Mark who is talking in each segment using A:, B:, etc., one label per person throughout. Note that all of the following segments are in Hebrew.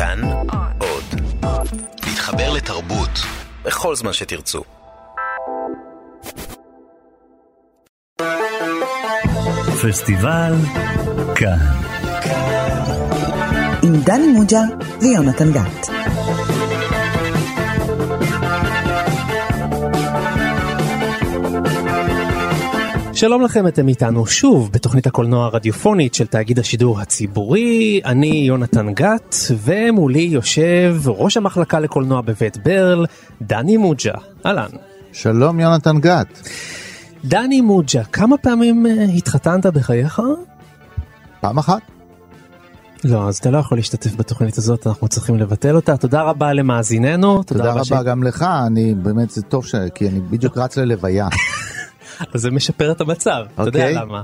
A: כאן עוד. להתחבר לתרבות בכל זמן שתרצו.
B: פסטיבל כאן.
C: עם דני מוג'ה ויונתן גת.
D: שלום לכם, אתם איתנו שוב בתוכנית הקולנוע הרדיופונית של תאגיד השידור הציבורי, אני יונתן גת, ומולי יושב ראש המחלקה לקולנוע בבית ברל, דני מוג'ה. אהלן.
E: שלום יונתן גת.
D: דני מוג'ה, כמה פעמים אה, התחתנת בחייך?
E: פעם אחת.
D: לא, אז אתה לא יכול להשתתף בתוכנית הזאת, אנחנו צריכים לבטל אותה. תודה רבה למאזיננו.
E: תודה רבה ש... גם לך, אני באמת, זה טוב ש... כי אני בדיוק רץ ללוויה.
D: אז זה משפר את המצב, אתה יודע
E: אוקיי.
D: למה.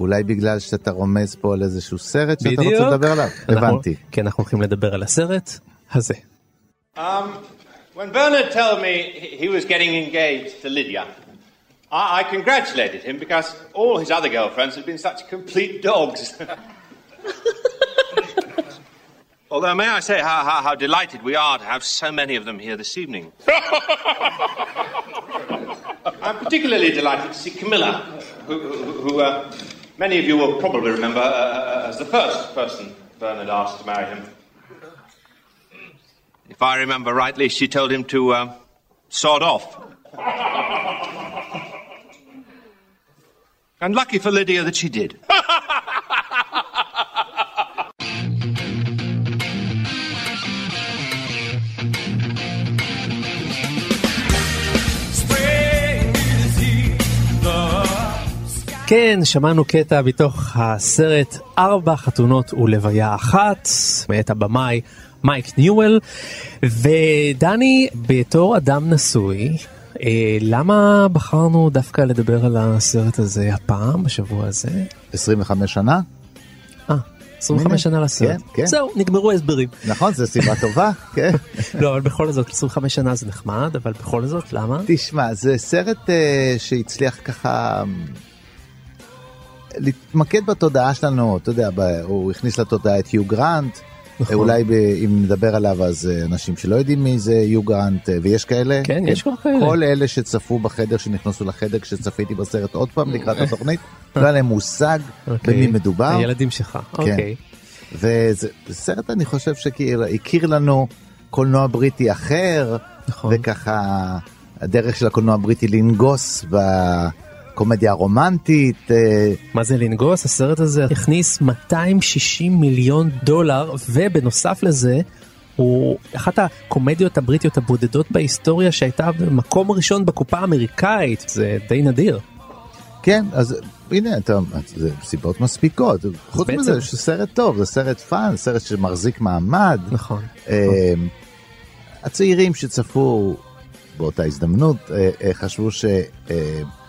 E: אולי בגלל שאתה רומז פה על איזשהו סרט שאתה
D: בדיוק.
E: רוצה לדבר עליו. הבנתי.
D: כן, אנחנו הולכים לדבר על הסרט הזה.
F: Um, when Bernard told me he- he was getting engaged to Lydia, I, I congratulated him because all his other girlfriends had been such complete dogs. Although, may I say how, how, how delighted we are to have so many of them here this evening. I'm particularly delighted to see Camilla, who, who, who uh, many of you will probably remember uh, as the first person Bernard asked to marry him. If I remember rightly, she told him to uh, sod off. and lucky for Lydia that she did.
D: כן, שמענו קטע מתוך הסרט ארבע חתונות ולוויה אחת, מאת הבמאי מייק ניואל, ודני, בתור אדם נשוי, אה, למה בחרנו דווקא לדבר על הסרט הזה הפעם, בשבוע הזה?
E: 25 שנה?
D: אה, 25
E: הנה,
D: שנה לסרט.
E: כן, כן.
D: זהו, נגמרו ההסברים.
E: נכון, זו סיבה טובה, כן.
D: לא, אבל בכל זאת, 25 שנה זה נחמד, אבל בכל זאת, למה?
E: תשמע, זה סרט אה, שהצליח ככה להתמקד בתודעה שלנו, אתה יודע, ב- הוא הכניס לתודעה את היו גרנט.
D: נכון.
E: אולי ב, אם נדבר עליו אז אה, אנשים שלא יודעים מי זה היו גרנט אה, ויש כאלה.
D: כן, יש כבר כאלה.
E: כל אלה שצפו בחדר שנכנסו לחדר כשצפיתי בסרט עוד פעם לקראת התוכנית, לא היה להם מושג
D: אוקיי.
E: במי מדובר.
D: הילדים שלך, אוקיי.
E: וזה זה סרט אני חושב שהכיר לנו קולנוע בריטי אחר
D: נכון.
E: וככה הדרך של הקולנוע הבריטי לנגוס בקומדיה הרומנטית אה,
D: מה זה לנגוס? הסרט הזה הכניס 260 מיליון דולר, ובנוסף לזה, הוא אחת הקומדיות הבריטיות הבודדות בהיסטוריה שהייתה במקום ראשון בקופה האמריקאית, זה די נדיר.
E: כן אז הנה אתה זה סיבות מספיקות חוץ
D: בעצם-
E: מזה שסרט טוב זה סרט fun סרט שמחזיק מעמד
D: נכון.
E: אה, הצעירים שצפו באותה הזדמנות אה, אה, חשבו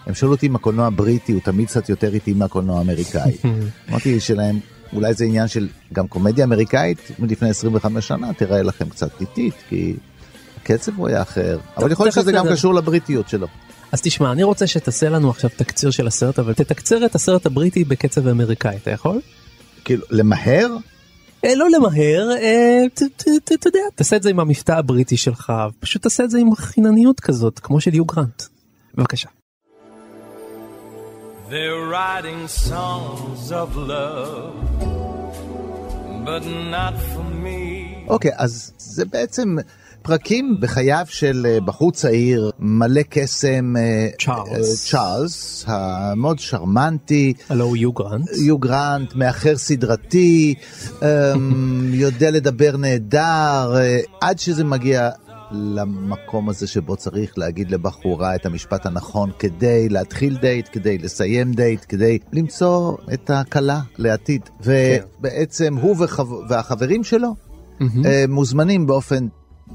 E: שהם שאלו אותי אם הקולנוע הבריטי הוא תמיד קצת יותר איטי מהקולנוע האמריקאי. אמרתי שלהם אולי זה עניין של גם קומדיה אמריקאית מלפני 25 שנה תראה לכם קצת איטית כי הקצב הוא היה אחר אבל יכול להיות שזה גם. קשור לבריטיות שלו.
D: אז תשמע, אני רוצה שתעשה לנו עכשיו תקציר של הסרט, אבל תתקצר את הסרט הבריטי בקצב האמריקאי, אתה יכול?
E: כאילו למהר
D: אה, לא למהר, אה, אתה יודע, תעשה את זה עם המבטא הבריטי שלך, פשוט תעשה את זה עם חינניות כזאת, כמו של יו גרנט. בבקשה.
G: They're writing songs of love, but not for me.
E: אוקיי אז זה בעצם פרקים בחייו של אה, בחור צעיר מלא קסם אה,
D: צ'ארלס.
E: אה, צ'ארלס המאוד שרמנטי
D: הלו הוא יו גרנט.
E: יו גרנט מאחר סדרתי אמ, יודע לדבר נהדר עד שזה מגיע למקום הזה שבו צריך להגיד לבחורה את המשפט הנכון כדי להתחיל דייט כדי לסיים דייט כדי למצוא את הכלה לעתיד. ובעצם הוא וחב... והחברים שלו אה, מוזמנים באופן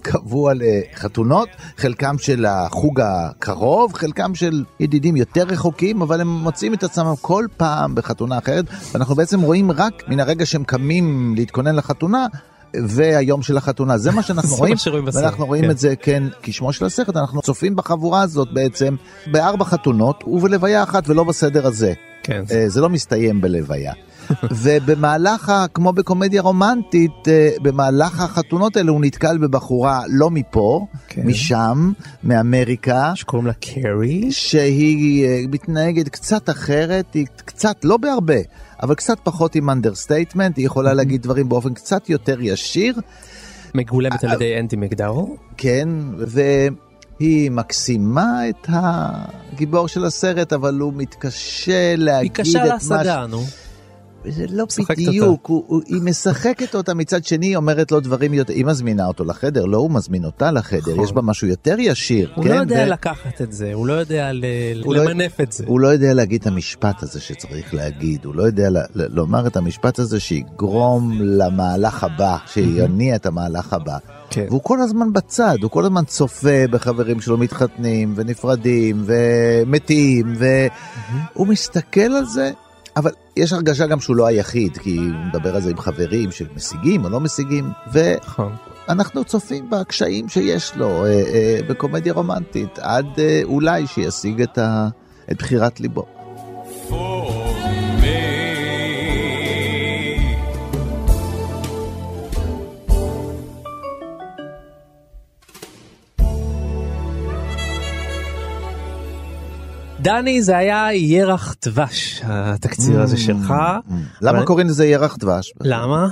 E: קבוע לחתונות, חלקם של החוג הקרוב, חלקם של ידידים יותר רחוקים, אבל הם מוצאים את עצמם כל פעם בחתונה אחרת, ואנחנו בעצם רואים רק מן הרגע שהם קמים להתכונן לחתונה, והיום של החתונה, זה מה שאנחנו רואים, ואנחנו רואים
D: כן.
E: את זה, כן, כשמו של הסרט, אנחנו צופים בחבורה הזאת בעצם בארבע חתונות ובלוויה אחת ולא בסדר הזה.
D: כן.
E: אה, זה לא מסתיים בלוויה. ובמהלך, ה- כמו בקומדיה רומנטית, אה, במהלך החתונות האלה הוא נתקל בבחורה לא מפה,
D: כן.
E: משם, מאמריקה.
D: שקוראים לה קרי.
E: שהיא אה, מתנהגת קצת אחרת, היא קצת, לא בהרבה, אבל קצת פחות עם understatement, היא יכולה להגיד דברים באופן קצת יותר ישיר,
D: מגולמת על ידי אנדי מקדואל.
E: כן, והיא מקסימה את הגיבור של הסרט, אבל הוא מתקשה
D: היא
E: להגיד
D: קשה
E: את
D: להשגה, נו.
E: זה לא בדיוק, הוא, הוא, היא משחקת אותה מצד שני, היא אומרת לו דברים יותר, היא מזמינה אותו לחדר, לא הוא מזמין אותה לחדר,
D: נכון.
E: יש בה משהו יותר ישיר,
D: הוא
E: כן?
D: לא יודע
E: ו-
D: לקחת את זה, הוא לא יודע ל-
E: הוא לא-
D: למנף את זה.
E: הוא לא יודע להגיד את המשפט הזה שצריך להגיד, הוא לא יודע ל- ל- לומר את המשפט הזה שיגרום למהלך הבא, שיניע את המהלך הבא.
D: כן.
E: והוא כל הזמן בצד, הוא כל הזמן צופה בחברים שלו מתחתנים ונפרדים ומתים, והוא מסתכל על זה, אבל יש הרגשה גם שהוא לא היחיד, כי הוא מדבר על זה עם חברים שמשיגים או לא משיגים,
D: נכון.
E: ואנחנו צופים בקשיים שיש לו אה, אה, בקומדיה רומנטית, עד אה, אולי שישיג את, ה, את בחירת ליבו.
G: for
D: דני זה היה ירח דבש התקציר הזה שלך.
E: למה
D: אבל-
E: קוראים לזה ירח דבש?
D: למה?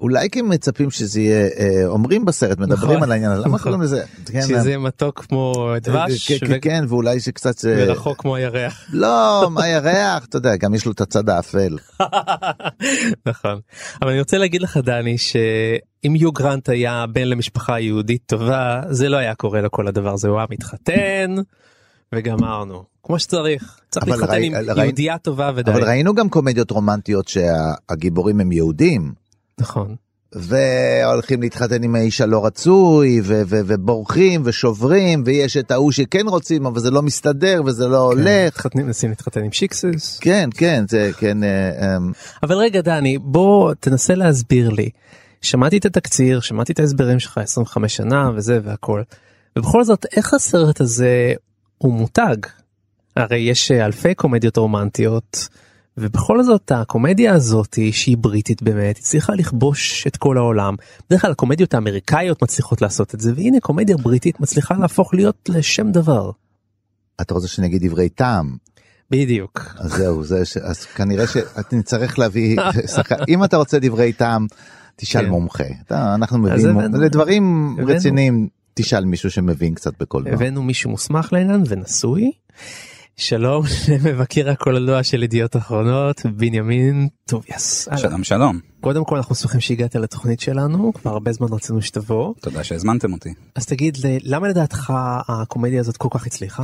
E: אולי כי מצפים שזה יהיה, אה, אומרים בסרט, מדברים
D: נכון.
E: על העניין למה
D: נכון.
E: קוראים לזה? כן,
D: שזה מתוק כמו דבש
E: כן, כן, ואולי שקצת... אה,
D: ורחוק כמו הירח.
E: לא, מה ירח, אתה יודע, גם יש לו את הצד האפל.
D: נכון. אבל אני רוצה להגיד לך דני שאם יו גרנט היה בן למשפחה יהודית טובה זה לא היה קורה לו כל הדבר הזה הוא היה מתחתן וגמרנו כמו שצריך צריך להתחתן
E: ראי-
D: עם
E: ראי-
D: יהודייה טובה ודי.
E: אבל ראינו גם קומדיות רומנטיות שהגיבורים הם יהודים.
D: נכון.
E: והולכים להתחתן עם האיש הלא רצוי ו- ו- ובורחים ושוברים ויש את ההוא שכן רוצים אבל זה לא מסתדר וזה לא הולך.
D: מתחתנים- מנסים להתחתן עם שיקסס.
E: כן כן זה כן אה, אמ,
D: אבל רגע דני בוא תנסה להסביר לי. שמעתי את התקציר שמעתי את ההסברים שלך 25 שנה וזה והכל. ובכל זאת איך הסרט הזה הוא מותג. הרי יש אה, אלפי קומדיות רומנטיות ובכל זאת הקומדיה הזאת שהיא בריטית באמת הצליחה לכבוש את כל העולם. בדרך כלל הקומדיות האמריקאיות מצליחות לעשות את זה והנה קומדיה בריטית מצליחה להפוך להיות לשם דבר.
E: אתה רוצה שאני אגיד דברי טעם
D: בדיוק.
E: אז זהו זה ש... אז כנראה שנצטרך להביא. אם אתה רוצה דברי טעם תשאל
D: כן.
E: מומחה אתה, אנחנו מביאים
D: הבאנו-
E: לדברים. רציניים תשאל מישהו שמבין קצת בקולנוע.
D: הבאנו מישהו מוסמך לעניין ונשוי. שלום למבקר הקולנוע של ידיעות אחרונות בנימין טוביאס.
H: שלום שלום,
D: קודם כל אנחנו שמחים שהגעת לתוכנית שלנו כבר הרבה זמן רצינו שתבוא
H: תודה שהזמנתם אותי.
D: אז תגיד למה לדעתך הקומדיה הזאת כל כך הצליחה?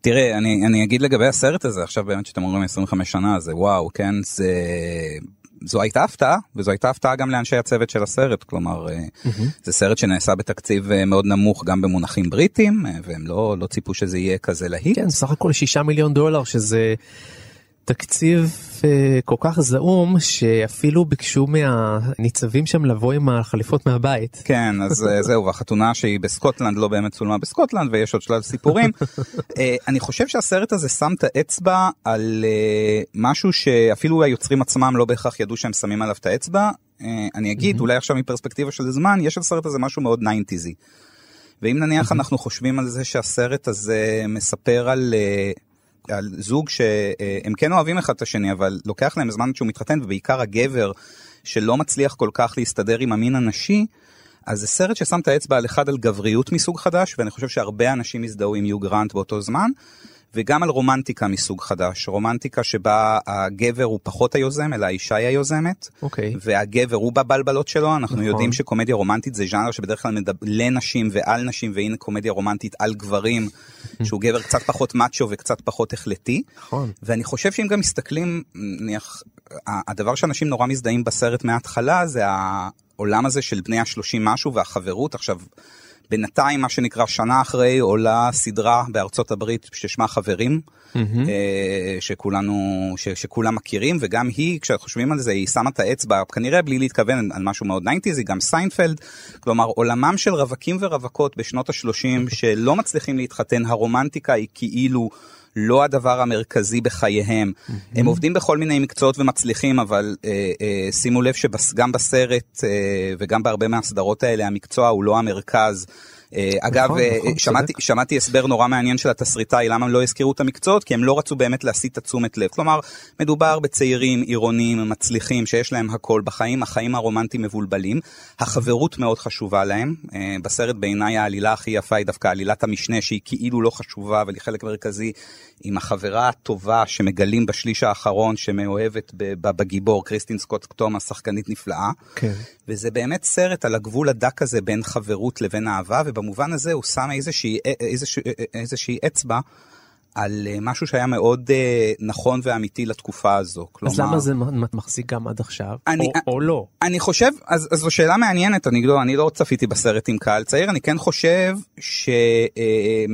H: תראה, אני, אני אגיד לגבי הסרט הזה, עכשיו באמת שאתם אומרים 25 שנה, זה וואו, כן, זה... זו הייתה הפתעה, וזו הייתה הפתעה גם לאנשי הצוות של הסרט, כלומר, אה, זה סרט שנעשה בתקציב אה, מאוד נמוך גם במונחים בריטים, אה, והם לא, לא ציפו שזה יהיה כזה להיט.
D: כן סך הכל שישה מיליון דולר שזה תקציב אה, כל כך זעום שאפילו ביקשו מהניצבים שם לבוא עם החליפות מהבית.
H: כן, אז אה, זהו, והחתונה שהיא בסקוטלנד לא באמת צולמה בסקוטלנד, ויש עוד שלל סיפורים. אה, אני חושב שהסרט הזה שם את האצבע על משהו שאפילו היוצרים עצמם לא בהכרח ידעו שהם שמים עליו את האצבע. אני אגיד, אולי עכשיו מפרספקטיבה של זמן, יש לסרט הזה משהו מאוד 90'זי. ואם נניח אנחנו חושבים על זה שהסרט הזה מספר על... על זוג שהם כן אוהבים אחד את השני אבל לוקח להם זמן שהוא מתחתן ובעיקר הגבר שלא מצליח כל כך להסתדר עם המין הנשי אז זה סרט ששם את האצבע על אחד על גבריות מסוג חדש ואני חושב שהרבה אנשים הזדהו עם יו גרנט באותו זמן וגם על רומנטיקה מסוג חדש רומנטיקה שבה הגבר הוא פחות היוזם אלא האישה היא היוזמת
D: אוקיי.
H: והגבר הוא בבלבלות שלו אנחנו
D: נכון.
H: יודעים שקומדיה רומנטית זה ז'אנר שבדרך כלל מדבר לנשים ועל נשים והנה קומדיה רומנטית על גברים שהוא גבר קצת פחות מאצ'ו וקצת פחות החלטי
D: נכון.
H: ואני חושב שאם גם מסתכלים נניח הדבר שאנשים נורא מזדהים בסרט מההתחלה זה העולם הזה של בני השלושים משהו והחברות עכשיו. בינתיים מה שנקרא שנה אחרי עולה סדרה בארצות הברית ששמה חברים אה, שכולנו ש, שכולם מכירים וגם היא כשחושבים על זה היא שמה את האצבע כנראה בלי להתכוון על משהו מאוד 90 זה גם סיינפלד. כלומר עולמם של רווקים ורווקות בשנות ה-30 שלא מצליחים להתחתן הרומנטיקה היא כאילו לא הדבר המרכזי בחייהם. הם עובדים בכל מיני מקצועות ומצליחים, אבל אה, אה, שימו לב שגם בסרט אה, וגם בהרבה מהסדרות האלה המקצוע הוא לא המרכז. אה, אגב,
D: נכון,
H: אה,
D: נכון,
H: שמעתי, הסבר נורא מעניין של התסריטאי למה הם לא הזכירו את המקצועות, כי הם לא רצו באמת להסיט את התשומת לב. כלומר, מדובר בצעירים עירונים מצליחים שיש להם הכל בחיים, החיים הרומנטיים מבולבלים. החברות מאוד חשובה להם. אה, בסרט בעיניי העלילה הכי יפה היא דווקא עלילת המשנה שהיא כאילו לא חשובה אבל היא חלק מרכזי עם החברה הטובה שמגלים בשליש האחרון שמאוהבת בגיבור קריסטין סקוט תומאס שחקנית נפלאה.
D: כן.
H: וזה באמת סרט על הגבול הדק הזה בין חברות לבין אהבה, ובמובן הזה הוא שם איזושהי, איזושהי, איזושהי אצבע על אה, משהו שהיה מאוד אה, נכון ואמיתי לתקופה הזו.
D: אז למה זה מחזיק גם עד עכשיו?
H: אני-
D: או- או לא?
H: אני חושב, אז, אז זו שאלה מעניינת, אני לא, אני לא צפיתי בסרט עם קהל צעיר, אני כן חושב ש... אה,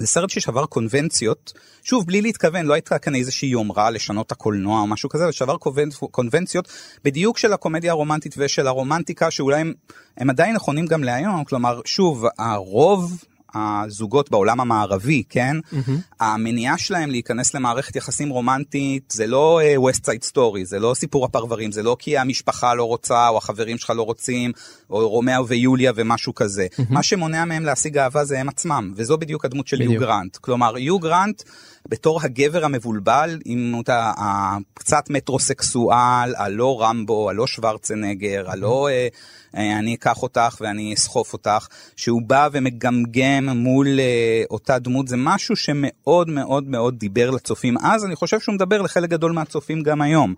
H: זה סרט ששבר קונבנציות, שוב בלי להתכוון, לא הייתה כאן איזושהי יומרה לשנות הקולנוע או משהו כזה, זה שבר קונבנ- קונבנציות בדיוק של הקומדיה הרומנטית ושל הרומנטיקה שאולי הם, הם עדיין נכונים גם להיום, כלומר שוב הרוב הזוגות בעולם המערבי, כן? Mm-hmm. המניעה שלהם להיכנס למערכת יחסים רומנטית זה לא אה, West Side Story, זה לא סיפור הפרברים, זה לא כי המשפחה לא רוצה או החברים שלך לא רוצים, או רומאו ויוליה ומשהו כזה. Mm-hmm. מה שמונע מהם להשיג אהבה זה הם עצמם, וזו בדיוק הדמות של יו גרנט. כלומר, יו גרנט בתור הגבר המבולבל, עם אותה הקצת מטרוסקסואל, הלא רמבו, הלא שוורצנגר, הלא אה, אה, אני אקח אותך ואני אסחוף אותך, שהוא בא ומגמגם מול אה, אותה דמות, זה משהו שמאוד מאוד מאוד דיבר לצופים אז, אני חושב שהוא מדבר לחלק גדול מהצופים גם היום.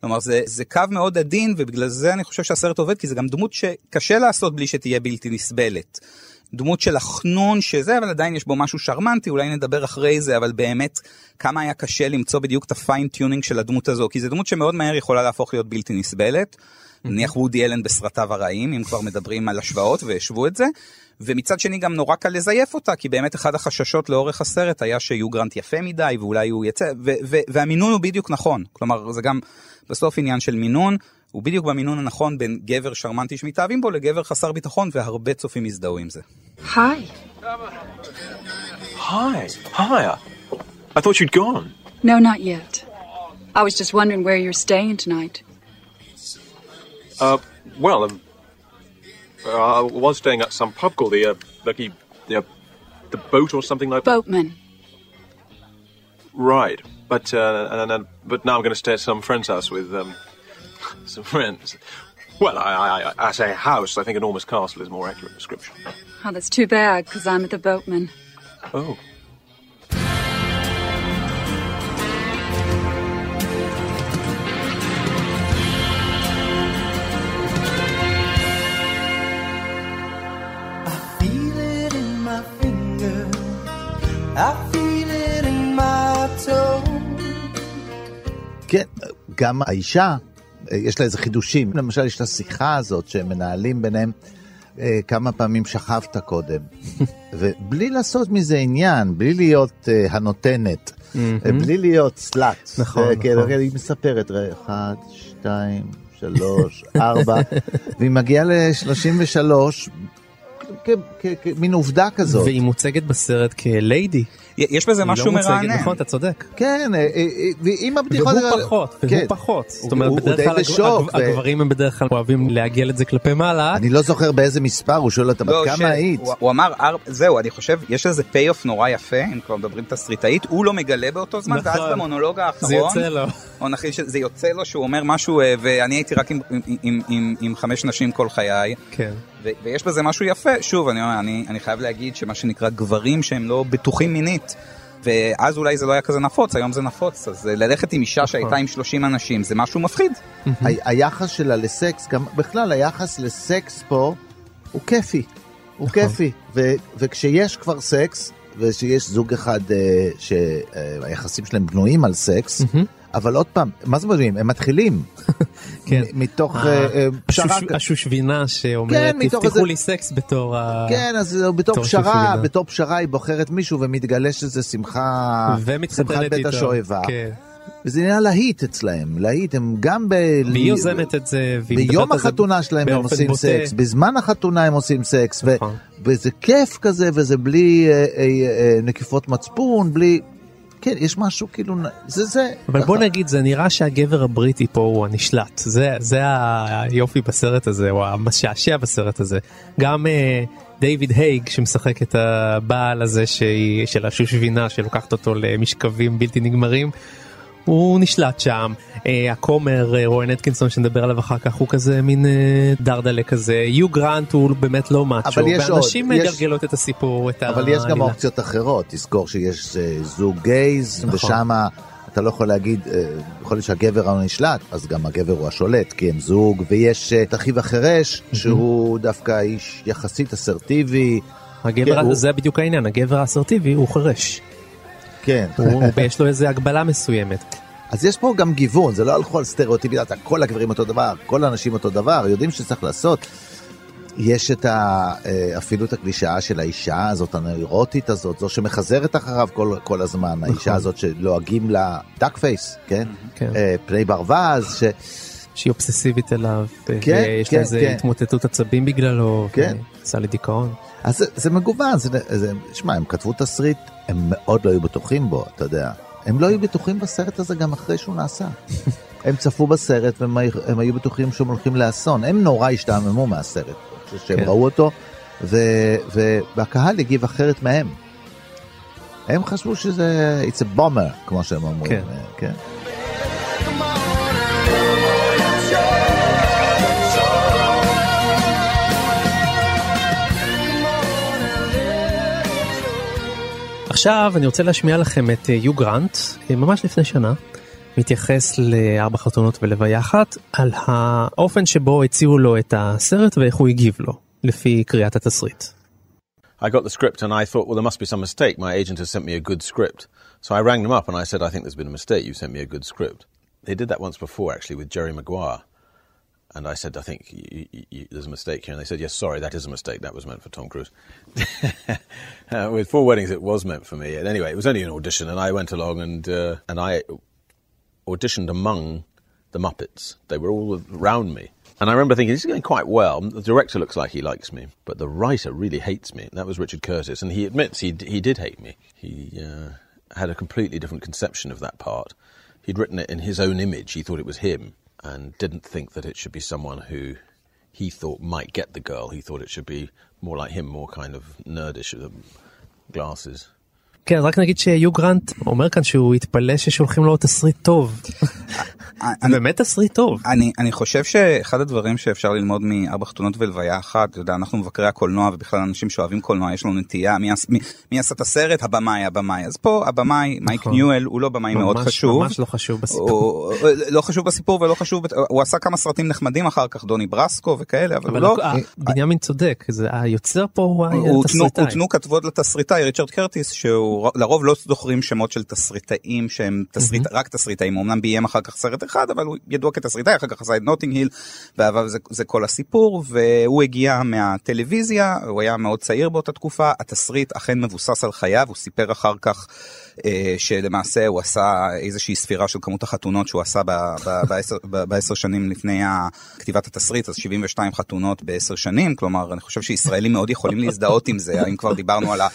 H: כלומר זה, זה קו מאוד עדין ובגלל זה אני חושב שהסרט עובד כי זה גם דמות שקשה לעשות בלי שתהיה בלתי נסבלת. דמות של החנון שזה אבל עדיין יש בו משהו שרמנטי אולי נדבר אחרי זה אבל באמת כמה היה קשה למצוא בדיוק את ה fine tuning של הדמות הזו כי זו דמות שמאוד מהר יכולה להפוך להיות בלתי נסבלת. נניח וודי אלן בסרטיו הרעים אם כבר מדברים על השוואות והשוו את זה. ומצד שני גם נורא קל לזייף אותה כי באמת אחד החששות לאורך הסרט היה שיו גרנט יפה מדי ואולי הוא יצא ו- ו- והמינון הוא בדיוק נכון כלומר זה גם בסוף עניין של מינון הוא בדיוק במינון הנכון בין גבר שרמנטי שמתאהבים בו לגבר חסר ביטחון והרבה צופים יזדהו עם זה.
I: Hi.
J: Hi. Hi. I thought you'd gone.
I: No, not yet. I was just wondering where you're staying tonight.
J: Uh, well, um, uh, I was staying at some pub called the, uh, Lucky, the, uh, the Boat or something like that.
I: Boatman.
J: Right. But, uh, and, and, but now I'm going to stay at some friend's house with, um, some friends. Well, I, I, I, I say house. I think Enormous Castle is a more accurate description.
I: Oh, that's too bad, because I'm at the Boatman.
J: Oh.
K: feel it in my finger. I feel it in my toe.
E: כן, גם האישה, אה, יש לה איזה חידושים. למשל, יש את השיחה הזאת שהם מנהלים ביניהם. אה, כמה פעמים שכבת קודם, ובלי לעשות מזה עניין, בלי להיות אה, הנותנת, אה, בלי להיות סלאט.
D: נכון,
E: אה, כן,
D: נכון.
E: היא מספרת, אחד, שתיים, שלוש, ארבע, והיא מגיעה ל-33, כמין עובדה כזאת.
D: והיא מוצגת בסרט כליידי.
H: יש בזה
D: לא
H: משהו
D: מוצגת,
H: מרענן.
D: נכון, אתה צודק.
E: כן, אה, אה, אה, ועם הבדיחות...
D: והוא פחות, והוא
E: כן.
D: פחות. זאת אומרת, בדרך כלל הגברים הם בדרך כלל אוהבים לעגל את זה כלפי מעלה.
E: אני לא זוכר באיזה מספר, הוא שואל אותה, בת
H: לא,
E: כמה היית?
H: הוא, אמר. זהו, אני חושב, יש איזה פי-אוף נורא יפה, אם כבר מדברים תסריטאית, הוא לא מגלה באותו זמן,
D: נכון.
H: ואז במונולוג האחרון,
D: זה יוצא לו.
H: שזה יוצא לו שהוא אומר משהו, ואני הייתי רק עם, עם, עם, עם, עם חמש נשים כל חיי,
D: כן.
H: ו- ויש בזה משהו יפה, שוב, אני, אני, אני חייב להגיד שמה שנקרא גברים שהם לא בטוחים מינית. ואז אולי זה לא היה כזה נפוץ, היום זה נפוץ, אז אה, ללכת עם אישה שהייתה עם 30 אנשים זה משהו מפחיד.
E: היחס שלה לסקס, גם בכלל היחס לסקס פה הוא כיפי, הוא כיפי, ו- וכשיש כבר סקס, ושיש זוג אחד אה, שהיחסים שלהם בנויים על סקס, אבל עוד פעם, מה זה בנויים? הם מתחילים.
D: כן.
E: מ- מתוך
D: ה-
E: אה, אה, פשרה.
D: השוש- השושבינה שאומרת,
E: כן, מתוך
D: תפתחו לי סקס בתור ה...
E: כן, אז אה, בתור פשרה. בתור פשרה היא בוחרת מישהו ומתגלה שזה שמחה, שמחת בית. השואבה.
D: כן.
E: וזה נהיה להיט אצלהם, להיט, הם גם ב...
D: והיא יוזמת את זה.
E: ביום החתונה שלהם הם עושים
D: בוטה.
E: סקס, בזמן החתונה הם עושים סקס,
D: נכון.
E: ו- וזה כיף כזה, וזה בלי אה, אה, אה, נקיפות מצפון, בלי... כן, יש משהו כאילו, זה זה.
D: אבל בוא נגיד זה נראה שהגבר הבריטי פה הוא הנשלט זה זה היופי בסרט הזה או המשעשע בסרט הזה גם אה, דיוויד הייג שמשחק את הבעל הזה שהיא של השושבינה שלוקחת אותו למשכבים בלתי נגמרים. הוא נשלט שם אה, הכומר אה, רואן אטקינסון שנדבר עליו אחר כך הוא כזה מין אה, דרדלה כזה יו גרנט הוא באמת לא מאצ'ו
E: יש
D: ואנשים
E: יש-
D: מגלגלות את הסיפור את
E: אבל יש גם. אופציות אחרות, תזכור שיש זוג גייז,
D: נכון.
E: ושם אתה לא יכול להגיד, יכול להיות שהגבר הוא נשלט, אז גם הגבר הוא השולט, כי הם זוג, ויש את אחיו החירש, שהוא דווקא איש יחסית אסרטיבי.
D: הגבר
E: כן, הוא-
D: זה בדיוק העניין הגבר האסרטיבי הוא חירש.
E: כן.
D: יש לו איזה הגבלה מסוימת.
E: אז יש פה גם גיוון, זה לא הלכו על סטריאוטיפים, אתה, כל הגברים אותו דבר, כל האנשים אותו דבר, יודעים שצריך לעשות. יש את ה, אה, אפילו את הקלישאה של האישה הזאת, הנוירוטית הזאת, זו שמחזרת אחריו כל, כל הזמן, האישה הזאת שלועגים לה דאק פייס, כן?
D: כן.
E: אה, פני ברווז, ש...
D: שהיא אובססיבית אליו,
E: כן,
D: ויש
E: כן,
D: לה איזה
E: כן.
D: התמוטטות עצבים בגללו,
E: כן.
D: עשה לי דיכאון.
E: אז זה, זה מגוון, זה, זה, שמע, הם כתבו תסריט, הם מאוד לא היו בטוחים בו, אתה יודע. הם לא היו בטוחים בסרט הזה גם אחרי שהוא נעשה. הם צפו בסרט והם הם היו בטוחים שהם הולכים לאסון. הם נורא השתעממו מהסרט, כשהם
D: כן.
E: ראו אותו, ו, והקהל הגיב אחרת מהם. הם חשבו שזה, it's a bomber, כמו שהם אומרים.
D: כן.
E: אה, כן.
D: עכשיו אני רוצה להשמיע לכם את אה, יו גרנט, אה, ממש לפני שנה, מתייחס לארבע חתונות ולוויה אחת, על האופן שבו הציעו לו את הסרט ואיך הוא הגיב לו, לפי קריאת התסריט.
J: I got the script and I thought, well, there must be some mistake. My agent has sent me a good script. So I rang them up and I said, I think there's been a mistake. You sent me a good script. They did that once before, actually, with Jerry Maguire. And I said, I think y y y there's a mistake here. And they said, yes, sorry, that is a mistake. That was meant for Tom Cruise. uh, with Four Weddings, it was meant for me. And anyway, it was only an audition. And I went along and, uh, and I auditioned among the Muppets. They were all around me. And I remember thinking, this is going quite well. The director looks like he likes me, but the writer really hates me. That was Richard Curtis, and he admits he, he did hate me. He uh, had a completely different conception of that part. He'd written it in his own image. He thought it was him, and didn't think that it should be someone who he thought might get the girl. He thought it should be more like him, more kind of nerdish with the glasses.
D: כן, רק נגיד שיו גרנט אומר כאן שהוא התפלא ששולחים לו תסריט טוב. זה באמת תסריט טוב.
H: אני, אני חושב שאחד הדברים שאפשר ללמוד מארבע חתונות ולוויה אחת, אתה יודע, אנחנו מבקרי הקולנוע ובכלל אנשים שאוהבים קולנוע, יש לנו נטייה, מי, עש- מי, מי עשה את הסרט? הבמאי, הבמאי. אז פה הבמאי, מייק
D: נכון.
H: ניואל, הוא לא במאי מאוד חשוב.
D: ממש לא חשוב בסיפור.
H: הוא, לא חשוב בסיפור ולא חשוב, הוא עשה כמה סרטים נחמדים אחר כך, דוני בראסקו וכאלה, אבל,
D: אבל
H: הוא לא...
D: ה- בנימין צודק, זה היוצר פה הוא התסריטאי.
H: הותנו כתבות לתסריטאי ריצ'רד קרטיס שהוא לרוב לא זוכרים שמות של תסריטאים שהם תסריט, רק תסריטאים הוא אמנם ביים אחר כך סרט אחד אבל הוא ידוע כתסריטאי אחר כך עשה את נוטינג היל אבל זה, זה כל הסיפור והוא הגיע מהטלוויזיה הוא היה מאוד צעיר באותה תקופה התסריט אכן מבוסס על חייו הוא סיפר אחר כך. אה, שלמעשה הוא עשה איזושהי ספירה של כמות החתונות שהוא עשה ב- ב- בעשר- ב- שנים לפני כתיבת התסריט אז 72 חתונות בעשר שנים כלומר אני חושב שישראלים מאוד יכולים להזדהות עם זה אם כבר דיברנו על ה...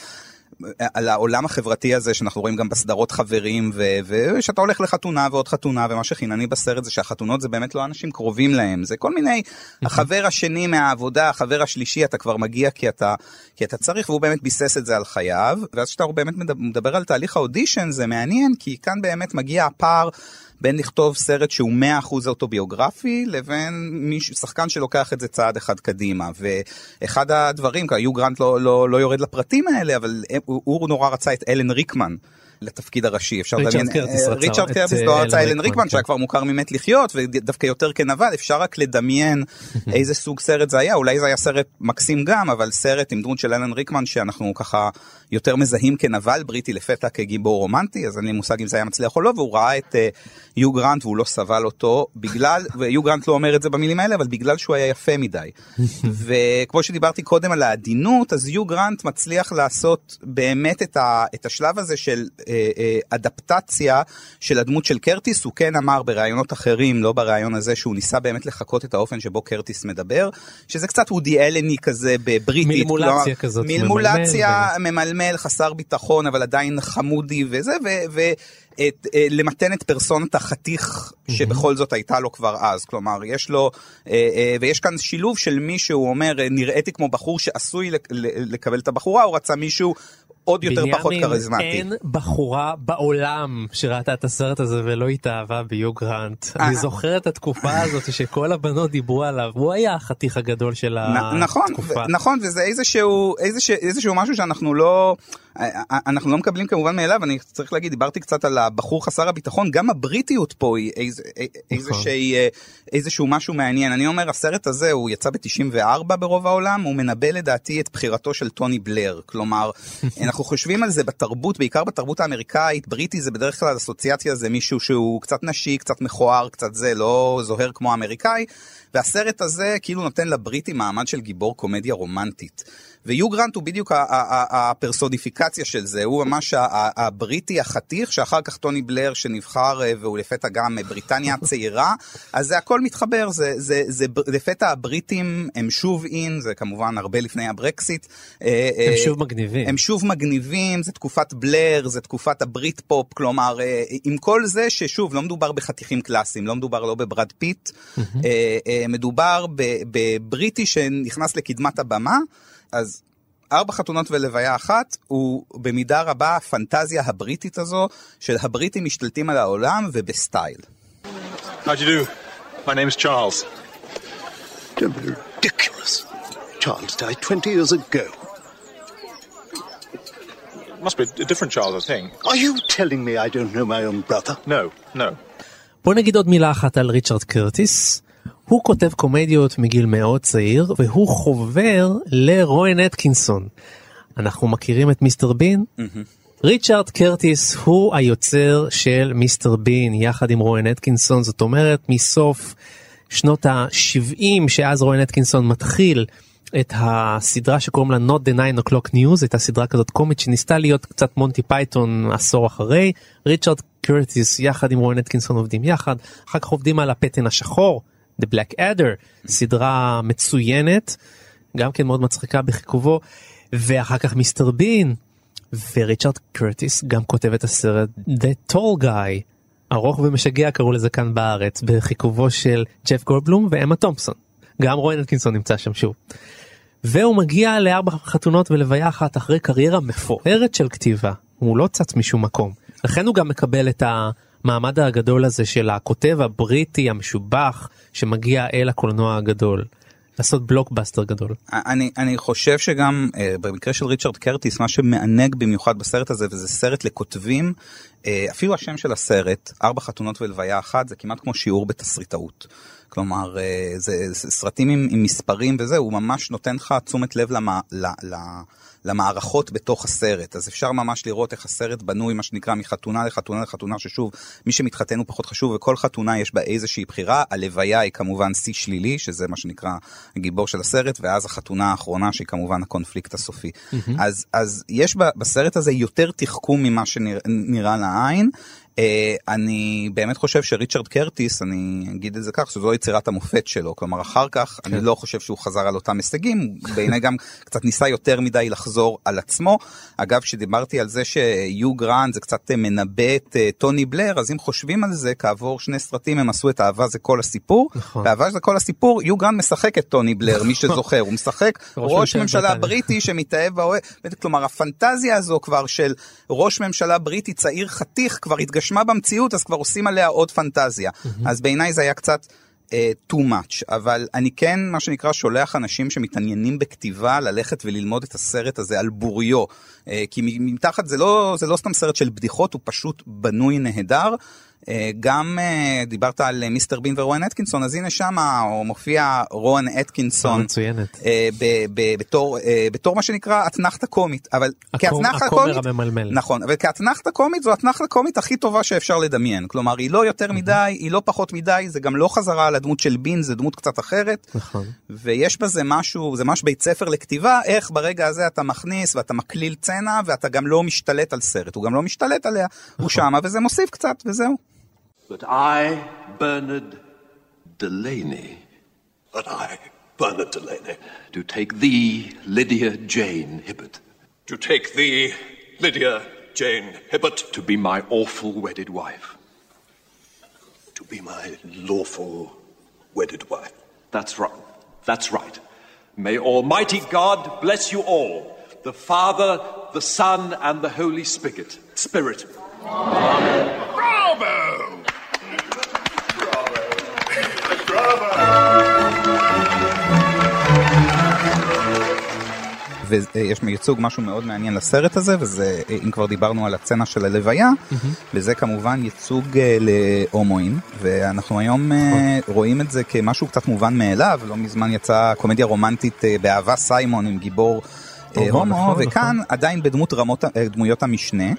H: על העולם החברתי הזה שאנחנו רואים גם בסדרות חברים ו- ושאתה הולך לחתונה ועוד חתונה ומה שחינני בסרט זה שהחתונות זה באמת לא אנשים קרובים להם זה כל מיני החבר השני מהעבודה החבר השלישי אתה כבר מגיע כי אתה כי אתה צריך והוא באמת ביסס את זה על חייו ואז כשאתה באמת מדבר, מדבר על תהליך האודישן זה מעניין כי כאן באמת מגיע הפער. בין לכתוב סרט שהוא 100% אוטוביוגרפי לבין מישהו, שחקן שלוקח את זה צעד אחד קדימה ואחד הדברים, כי היו גרנט לא, לא, לא יורד לפרטים האלה אבל הוא, הוא נורא רצה את אלן ריקמן. לתפקיד הראשי אפשר לדמיין, אה, ריצ'רד קרטיס
D: אה,
H: לא
D: אלן
H: רצה אלן
D: ריקמן.
H: שהיה כבר מוכר ממת לחיות ודווקא יותר כנבל אפשר רק לדמיין איזה סוג סרט זה היה אולי זה היה סרט מקסים גם אבל סרט עם דמות של אלן ריקמן שאנחנו ככה יותר מזהים כנבל בריטי לפתע כגיבור רומנטי אז אין לי מושג אם זה היה מצליח או לא והוא ראה את אה, יו גרנט והוא לא סבל אותו בגלל ויו גרנט לא אומר את זה במילים האלה אבל בגלל שהוא היה יפה מדי וכמו שדיברתי קודם על העדינות אז יו גרנט מצליח לעשות באמת את, ה, את השלב הזה של אה, אה, אדפטציה של הדמות של קרטיס, הוא כן אמר בראיונות אחרים, לא בראיון הזה, שהוא ניסה באמת לחקות את האופן שבו קרטיס מדבר, שזה קצת וודי אלני כזה בבריטית.
D: מלמולציה
H: כלומר,
D: כזאת,
H: מלמולציה,
D: ממלמל
H: ממלמל, חסר ביטחון, אבל עדיין חמודי וזה, ו... ו את, אה, למתן את פרסונת החתיך שבכל זאת הייתה לו כבר אז. כלומר, יש לו, אה, אה, ויש כאן שילוב של מישהו אומר, אה, נראיתי כמו בחור שעשוי לקבל את הבחורה, הוא רצה מישהו עוד יותר פחות
D: בנימין,
H: כריזמטי.
D: אין בחורה בעולם שראתה את הסרט הזה ולא התאהבה ביו גרנט.
H: אה.
D: אני זוכר את התקופה הזאת שכל הבנות דיברו עליו, הוא היה החתיך הגדול של
H: נכון,
D: התקופה.
H: נכון, וזה איזשהו, איזשהו, איזשהו משהו שאנחנו לא, אה, אה, אנחנו לא מקבלים כמובן מאליו, אני צריך להגיד, דיברתי קצת על הבחור חסר הביטחון, גם הבריטיות פה היא איז, אה, איזושהי, איזשהו משהו מעניין. אני אומר, הסרט הזה, הוא יצא ב-94 ברוב העולם, הוא מנבא לדעתי את בחירתו של טוני בלר. כלומר, אנחנו חושבים על זה בתרבות, בעיקר בתרבות האמריקאית, בריטי זה בדרך כלל אסוציאציה זה מישהו שהוא קצת נשי, קצת מכוער, קצת זה, לא זוהר כמו האמריקאי. והסרט הזה כאילו נותן לבריטי מעמד של גיבור קומדיה רומנטית. ויו גרנט הוא בדיוק ה- ה- ה- הפרסוניפיקציה של זה, הוא ממש הבריטי החתיך, שאחר כך טוני בלר שנבחר אה, והוא לפתע גם אה, בריטניה הצעירה, אז זה הכל מתחבר, זה, זה, זה, לפתע הבריטים הם שוב אין, זה כמובן הרבה לפני הברקסיט. אה,
D: הם שוב מגניבים.
H: הם שוב מגניבים, זה תקופת בלר, זה תקופת הברית פופ, כלומר, עם כל זה ששוב, לא מדובר בחתיכים קלאסיים, לא מדובר לא בברד פיט, מדובר ב- בבריטי שנכנס לקדמת הבמה, אז ארבע חתונות ולוויה אחת, הוא במידה רבה הפנטזיה הבריטית הזו, של הבריטים משתלטים על העולם ובסטייל.
L: How'd you do? My name's Charles.
M: Don't be ridiculous. Charles died 20 years ago.
L: Must be a different Charles, I think.
M: Are you telling me I don't know my own brother?
L: No, no.
D: בוא נגיד עוד מילה אחת על ריצ'רד קרטיס. הוא כותב קומדיות מגיל מאוד צעיר והוא חובר לרוין אטקינסון. אנחנו מכירים את מיסטר בין? ריצ'רד קרטיס הוא היוצר של מיסטר בין יחד עם רוין אטקינסון. זאת אומרת מסוף שנות ה-70 שאז רוין אטקינסון מתחיל את הסדרה שקוראים לה Not the 9 o'clock news. הייתה סדרה כזאת קומית שניסתה להיות קצת מונטי פייתון עשור אחרי. ריצ'רד קרטיס יחד עם רוואן אטקינסון עובדים יחד. אחר כך עובדים על הפתן השחור The Black Adder סדרה מצוינת גם כן מאוד מצחיקה בכיכובו ואחר כך מיסטר בין וריצ'רד קרטיס גם כותב את הסרט The Tall Guy ארוך ומשגע קראו לזה כאן בארץ בכיכובו של ג'ף גולדבלום ואמה תומפסון. גם רוין אטקינסון נמצא שם שוב. והוא מגיע לארבע חתונות ולוויה אחת אחרי קריירה מפוארת של כתיבה. הוא לא צץ משום מקום. לכן הוא גם מקבל את המעמד הגדול הזה של הכותב הבריטי המשובח שמגיע אל הקולנוע הגדול. לעשות בלוקבאסטר גדול.
H: אני, אני חושב שגם uh, במקרה של ריצ'רד קרטיס מה שמענג במיוחד בסרט הזה וזה סרט לכותבים uh, אפילו השם של הסרט ארבע חתונות ולוויה אחת זה כמעט כמו שיעור בתסריטאות. כלומר uh, זה, זה סרטים עם, עם מספרים וזה הוא ממש נותן לך תשומת לב למה, ל, ל, למערכות בתוך הסרט אז אפשר ממש לראות איך הסרט בנוי מה שנקרא מחתונה לחתונה לחתונה ששוב מי שמתחתן הוא פחות חשוב וכל חתונה יש בה איזושהי בחירה הלוויה היא כמובן שיא שלילי שזה מה שנקרא הגיבור של הסרט ואז החתונה האחרונה שהיא כמובן הקונפליקט הסופי
N: מהמם.
H: אז אז יש בסרט הזה יותר תחכום ממה שנראה לעין. אה, אני באמת חושב שריצ'רד קרטיס, אני אגיד את זה כך, שזו יצירת המופת שלו. כלומר, אחר כך,
N: כן.
H: אני לא חושב שהוא חזר על אותם הישגים, הוא בעיניי גם קצת ניסה יותר מדי לחזור על עצמו. אגב, כשדיברתי על זה שיו גרנט זה קצת אה, מנבא את אה, טוני בלר, אז אם חושבים על זה, כעבור שני סרטים הם עשו את אהבה זה כל הסיפור.
D: נכון.
H: באהבה זה כל הסיפור, יו גרנט משחק את טוני בלר, מי שזוכר, הוא משחק
D: ראש
H: ממשלה. בריטי שמתאהב באוהב, כלומר הפנטזיה הזו כבר של ראש ממשלה בריטי צעיר חתיך כבר התגשמה במציאות אז כבר עושים עליה עוד פנטזיה. אז בעיניי זה היה קצת uh, too much, אבל אני כן מה שנקרא שולח אנשים שמתעניינים בכתיבה ללכת וללמוד את הסרט הזה על בוריו, uh, כי מתחת זה לא, זה לא סתם סרט של בדיחות, הוא פשוט בנוי נהדר. אה, גם אה, דיברת על אה, מיסטר בין ורואן אתקינסון, אז הנה שמה הוא מופיע רואן אתקינסון.
D: מצוינת.
H: בתור, בתור מה שנקרא אתנחתה קומית, אבל
D: הקום-
H: כאתנחתה
D: הכומר
H: קומית,
D: הממלמל.
H: נכון, אבל כאתנחתה קומית זו האתנחתה קומית הכי טובה שאפשר לדמיין, כלומר היא לא יותר מדי, היא לא פחות מדי, זה גם לא חזרה על הדמות של בין, זה דמות קצת אחרת,
D: נכון.
H: ויש בזה משהו, זה ממש בית ספר לכתיבה, איך ברגע הזה אתה מכניס ואתה מקליל צנע ואתה גם לא משתלט על סרט, הוא גם לא משתלט עליה, הוא שמה וזה מוסיף קצת וזהו.
M: But I, Bernard Delaney. But I, Bernard Delaney. Do take thee, Lydia Jane Hibbert. To take thee, Lydia Jane Hibbert. To be my awful wedded wife. To be my lawful wedded wife. That's right. That's right. May Almighty God bless you all, the Father, the Son, and the Holy Spirit. Spirit.
G: Bravo!
H: ויש ייצוג משהו מאוד מעניין לסרט הזה וזה אם כבר דיברנו על הצצנה של הלוויה וזה כמובן ייצוג אה, להומואים ואנחנו היום אה, רואים את זה כמשהו קצת מובן מאליו. לא מזמן יצאה קומדיה רומנטית אה, באהבה סיימון עם גיבור
E: הומו, נכון,
H: וכאן עדיין בדמות רמות, דמויות המשנה.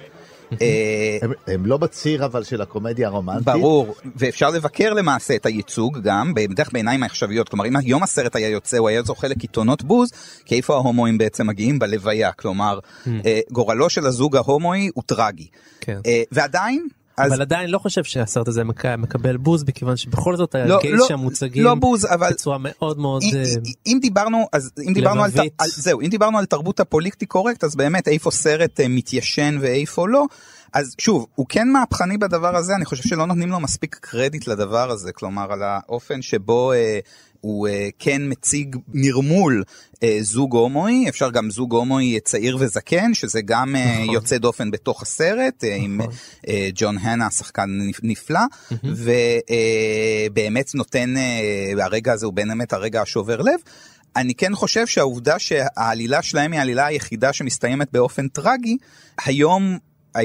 H: אה,
E: הם, הם לא בציר אבל של הקומדיה הרומנטית.
H: ברור, ואפשר לבקר למעשה את הייצוג גם, בדרך בעיניים העכשוויות, כלומר אם היום הסרט היה יוצא הוא היה זוכה לקיתונות בוז, כי איפה ההומואים בעצם מגיעים? בלוויה, כלומר אה, גורלו של הזוג ההומואי הוא טרגי.
D: כן.
H: אה, ועדיין, אז
D: אבל עדיין לא חושב שהסרט הזה מק- מקבל בוז מכיוון שבכל זאת
H: לא,
D: הגייז
H: לא,
D: שם מוצגים
H: לא בוז, אבל-
D: בצורה מאוד מאוד
H: אם-
D: אה,
H: אם דיברנו אז אם דיברנו על. על זהו אם דיברנו על תרבות הפוליטי קורקט אז באמת איפה סרט אה, מתיישן ואיפה לא אז שוב הוא כן מהפכני בדבר הזה אני חושב שלא נותנים לו מספיק קרדיט לדבר הזה כלומר על האופן שבו אה, הוא אה, כן מציג נרמול אה, זוג הומואי אפשר גם זוג הומואי צעיר וזקן שזה גם אה,
D: נכון.
H: יוצא דופן בתוך הסרט אה, עם אה, ג'ון הנה שחקן נפ- נפלא ובאמת נותן הרגע הזה הוא באמת הרגע השובר לב. אני כן חושב שהעובדה שהעלילה שלהם היא העלילה היחידה שמסתיימת באופן טרגי, היום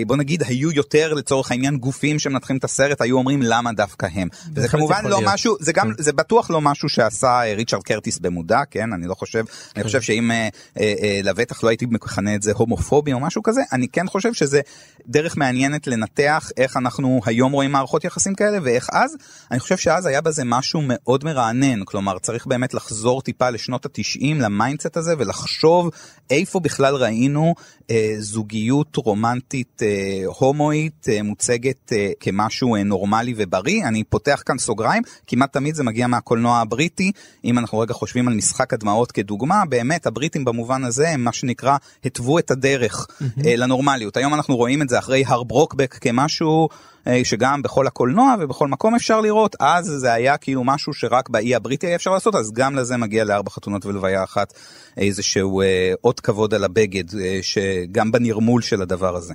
H: בוא נגיד היו יותר לצורך העניין גופים שמנתחים את הסרט היו אומרים למה דווקא הם? וזה כמובן לא
D: להיות.
H: משהו זה גם זה בטוח לא משהו שעשה אה, ריצ'רד קרטיס במודע כן? אני לא חושב אני חושב שאם אה, אה, אה, לבטח לא הייתי מכנה את זה הומופובי או משהו כזה אני כן חושב שזה דרך מעניינת לנתח איך אנחנו היום רואים מערכות יחסים כאלה ואיך אז אני חושב שאז היה בזה משהו מאוד מרענן. כלומר צריך באמת לחזור טיפה לשנות התשעים ל mindset הזה ולחשוב איפה בכלל ראינו אה, זוגיות רומנטית אה, הומואית אה, מוצגת אה, כמשהו אה, נורמלי ובריא. אני פותח כאן סוגריים כמעט תמיד זה מגיע מהקולנוע הבריטי. אם אנחנו רגע חושבים על משחק הדמעות כדוגמה באמת הבריטים במובן הזה הם מה שנקרא התוו את הדרך אה, לנורמליות. היום אנחנו רואים את זה אחרי הרברוקבק כמשהו אה, שגם בכל הקולנוע ובכל מקום אפשר לראות. אז זה היה כאילו משהו שרק באי הבריטי היה אפשר לעשות אז גם לזה מגיע לארבע חתונות ולוויה אחת איזשהו אה, אות כבוד על הבגד אה, שגם בנרמול של הדבר הזה.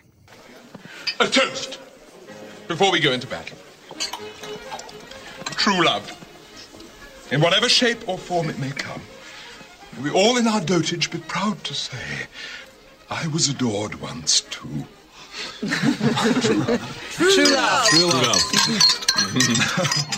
G: A toast before we go into battle. True love, in whatever shape or form it may come. We all in our dotage be proud to say, I was adored once too.
K: True love.
G: True love.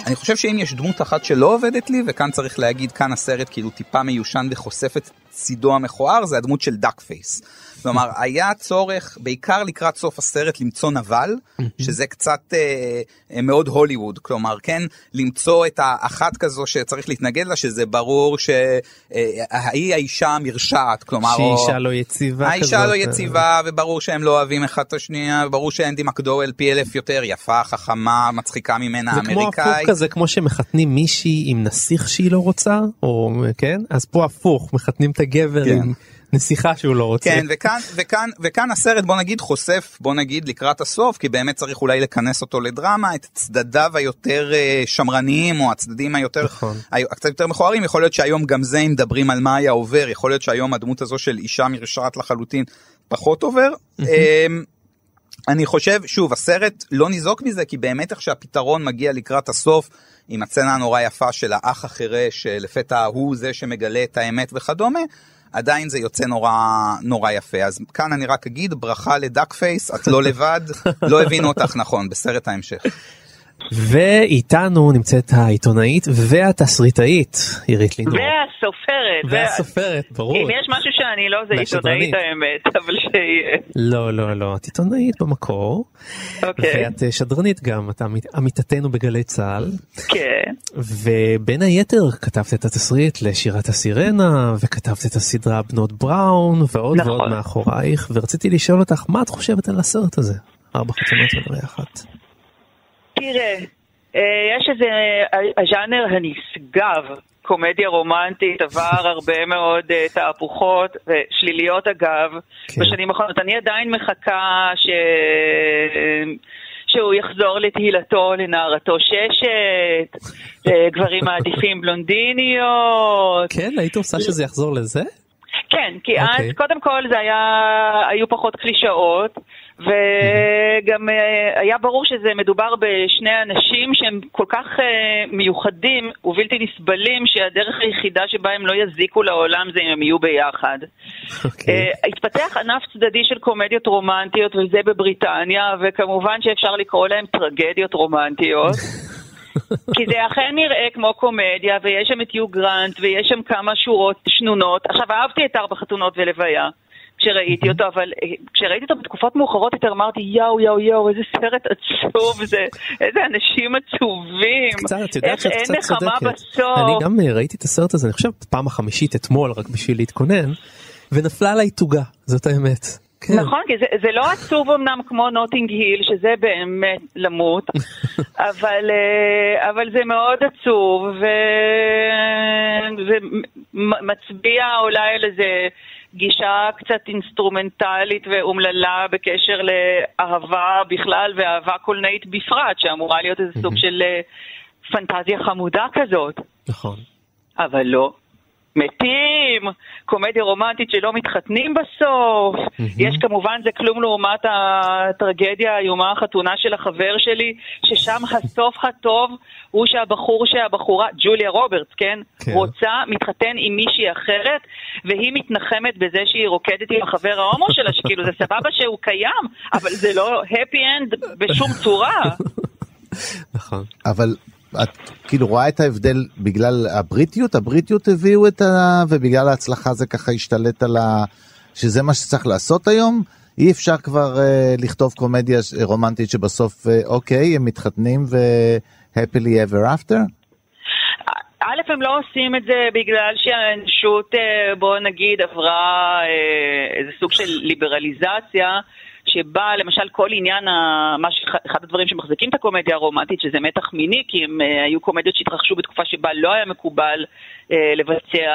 H: אני חושב שאם יש דמות אחת שלא עובדת לי וכאן צריך להגיד כאן הסרט כאילו טיפה מיושן וחושף את צידו המכוער זה הדמות של דאק פייס. כלומר היה צורך בעיקר לקראת סוף הסרט למצוא נבל שזה קצת אה, אה, מאוד הוליווד כלומר כן למצוא את האחת כזו שצריך להתנגד לה שזה ברור שהיא האישה המרשעת כלומר
D: שהיא
H: או-
D: אישה לא יציבה
H: האישה
D: כזאת,
H: לא
D: אה.
H: יציבה וברור שהם לא אוהבים אחד את השנייה וברור שאנדי מקדואל פי אלף יותר יפה חכמה מצחיקה ממנה
D: זה כמו הפוך. כזה כמו שמחתנים מישהי עם נסיך שהיא לא רוצה או כן אז פה הפוך מחתנים את הגבר
H: כן.
D: נסיכה שהוא לא רוצה.
H: כן וכאן וכאן וכאן הסרט בוא נגיד חושף בוא נגיד לקראת הסוף כי באמת צריך אולי לכנס אותו לדרמה את צדדיו היותר אה, שמרניים או הצדדים היותר
D: נכון.
H: היו- קצת יותר מכוערים יכול להיות שהיום גם זה אם מדברים על מה היה עובר יכול להיות שהיום הדמות הזו של אישה מרשעת לחלוטין פחות עובר. אני חושב שוב הסרט לא ניזוק מזה כי באמת איך שהפתרון מגיע לקראת הסוף עם הצצנה הנורא יפה של האח החירש שלפתע הוא זה שמגלה את האמת וכדומה. עדיין זה יוצא נורא נורא יפה אז כאן אני רק אגיד ברכה לדאק פייס את לא לבד לא הבינו אותך נכון בסרט ההמשך.
D: ואיתנו נמצאת העיתונאית והתסריטאית עירית לינור.
N: והסופרת.
D: והסופרת, ברור.
N: אם יש משהו שאני לא, זה עיתונאית האמת, אבל שיהיה.
D: לא, לא, לא, את עיתונאית במקור.
N: אוקיי.
D: ואת אה, שדרנית גם, את עמית- עמיתתנו בגלי צה"ל.
N: כן.
D: ובין היתר כתבת את התסריט לשירת הסירנה, וכתבת את הסדרה בנות בראון, ועוד
N: נכון.
D: ועוד מאחורייך, ורציתי לשאול אותך, מה את חושבת על הסרט הזה? ארבע חתונות ולרעי אחת.
N: תראה, אה, יש איזה, ה- הז'אנר הנשגב, קומדיה רומנטית, עבר הרבה מאוד אה, תהפוכות, ושליליות אגב, בשנים האחרונות. אני עדיין מחכה ש... שהוא יחזור לתהילתו, לנערתו ששת, אה, גברים מעדיפים בלונדיניות.
D: כן, היית עושה שזה יחזור לזה?
N: כן, כי אז
D: אוקיי.
N: קודם כל זה היה, היו פחות קלישאות, וגם אה, היה ברור שזה מדובר בשני אנשים שהם כל כך אה, מיוחדים ובלתי נסבלים, שהדרך היחידה שבה הם לא יזיקו לעולם זה אם הם יהיו ביחד. אה, התפתח ענף צדדי של קומדיות רומנטיות, וזה בבריטניה, וכמובן שאפשר לקרוא להם טרגדיות רומנטיות. כי זה אכן נראה כמו קומדיה, ויש שם את יו גרנט, ויש שם כמה שורות שנונות. עכשיו, אהבתי את ארבע חתונות ולוויה. כשראיתי אותו, אבל אה, כשראיתי אותו בתקופות מאוחרות יותר אמרתי, יואו, יואו, יואו, איזה סרט עצוב זה, איזה אנשים עצובים.
D: קצת, את יודעת שאת קצת צודקת. אני גם אה, ראיתי את הסרט הזה, אני חושב, פעם החמישית אתמול, רק בשביל להתכונן, ונפלה עליי תוגה, זאת האמת. כן.
N: נכון, כי זה, זה לא עצוב אמנם כמו נוטינג היל, שזה באמת למות, אבל, אה, אבל זה מאוד עצוב, וזה מצביע אולי על איזה גישה קצת אינסטרומנטלית ואומללה בקשר לאהבה בכלל ואהבה קולנועית בפרט, שאמורה להיות איזה סוג של אה, פנטזיה חמודה כזאת.
D: נכון.
N: אבל לא. מתים, קומדיה רומנטית שלא מתחתנים בסוף. יש כמובן, זה כלום לעומת הטרגדיה האיומה, החתונה של החבר שלי, ששם הסוף הטוב הוא שהבחור שהבחורה, ג'וליה רוברטס, כן?
O: כן.
N: רוצה, מתחתן עם מישהי אחרת, והיא מתנחמת בזה שהיא רוקדת עם החבר ההומו שלה, שכאילו זה סבבה שהוא קיים, אבל זה לא happy end בשום צורה.
D: נכון.
E: אבל את כאילו רואה את ההבדל בגלל הבריטיות? הבריטיות הביאו את ה... ובגלל ההצלחה זה ככה השתלט על ה... שזה מה שצריך לעשות היום? אי אפשר כבר אה, לכתוב קומדיה רומנטית שבסוף, אה, אוקיי, הם מתחתנים ו-happily ever after?
N: א', הם לא עושים את זה בגלל שהאנושות, אה, בוא נגיד, עברה אה, איזה סוג של ליברליזציה, שבה למשל כל עניין, ה- מה ש- אחד הדברים שמחזיקים את הקומדיה הרומנטית, שזה מתח מיני, כי הם אה, היו קומדיות שהתרחשו בתקופה שבה לא היה מקובל אה, לבצע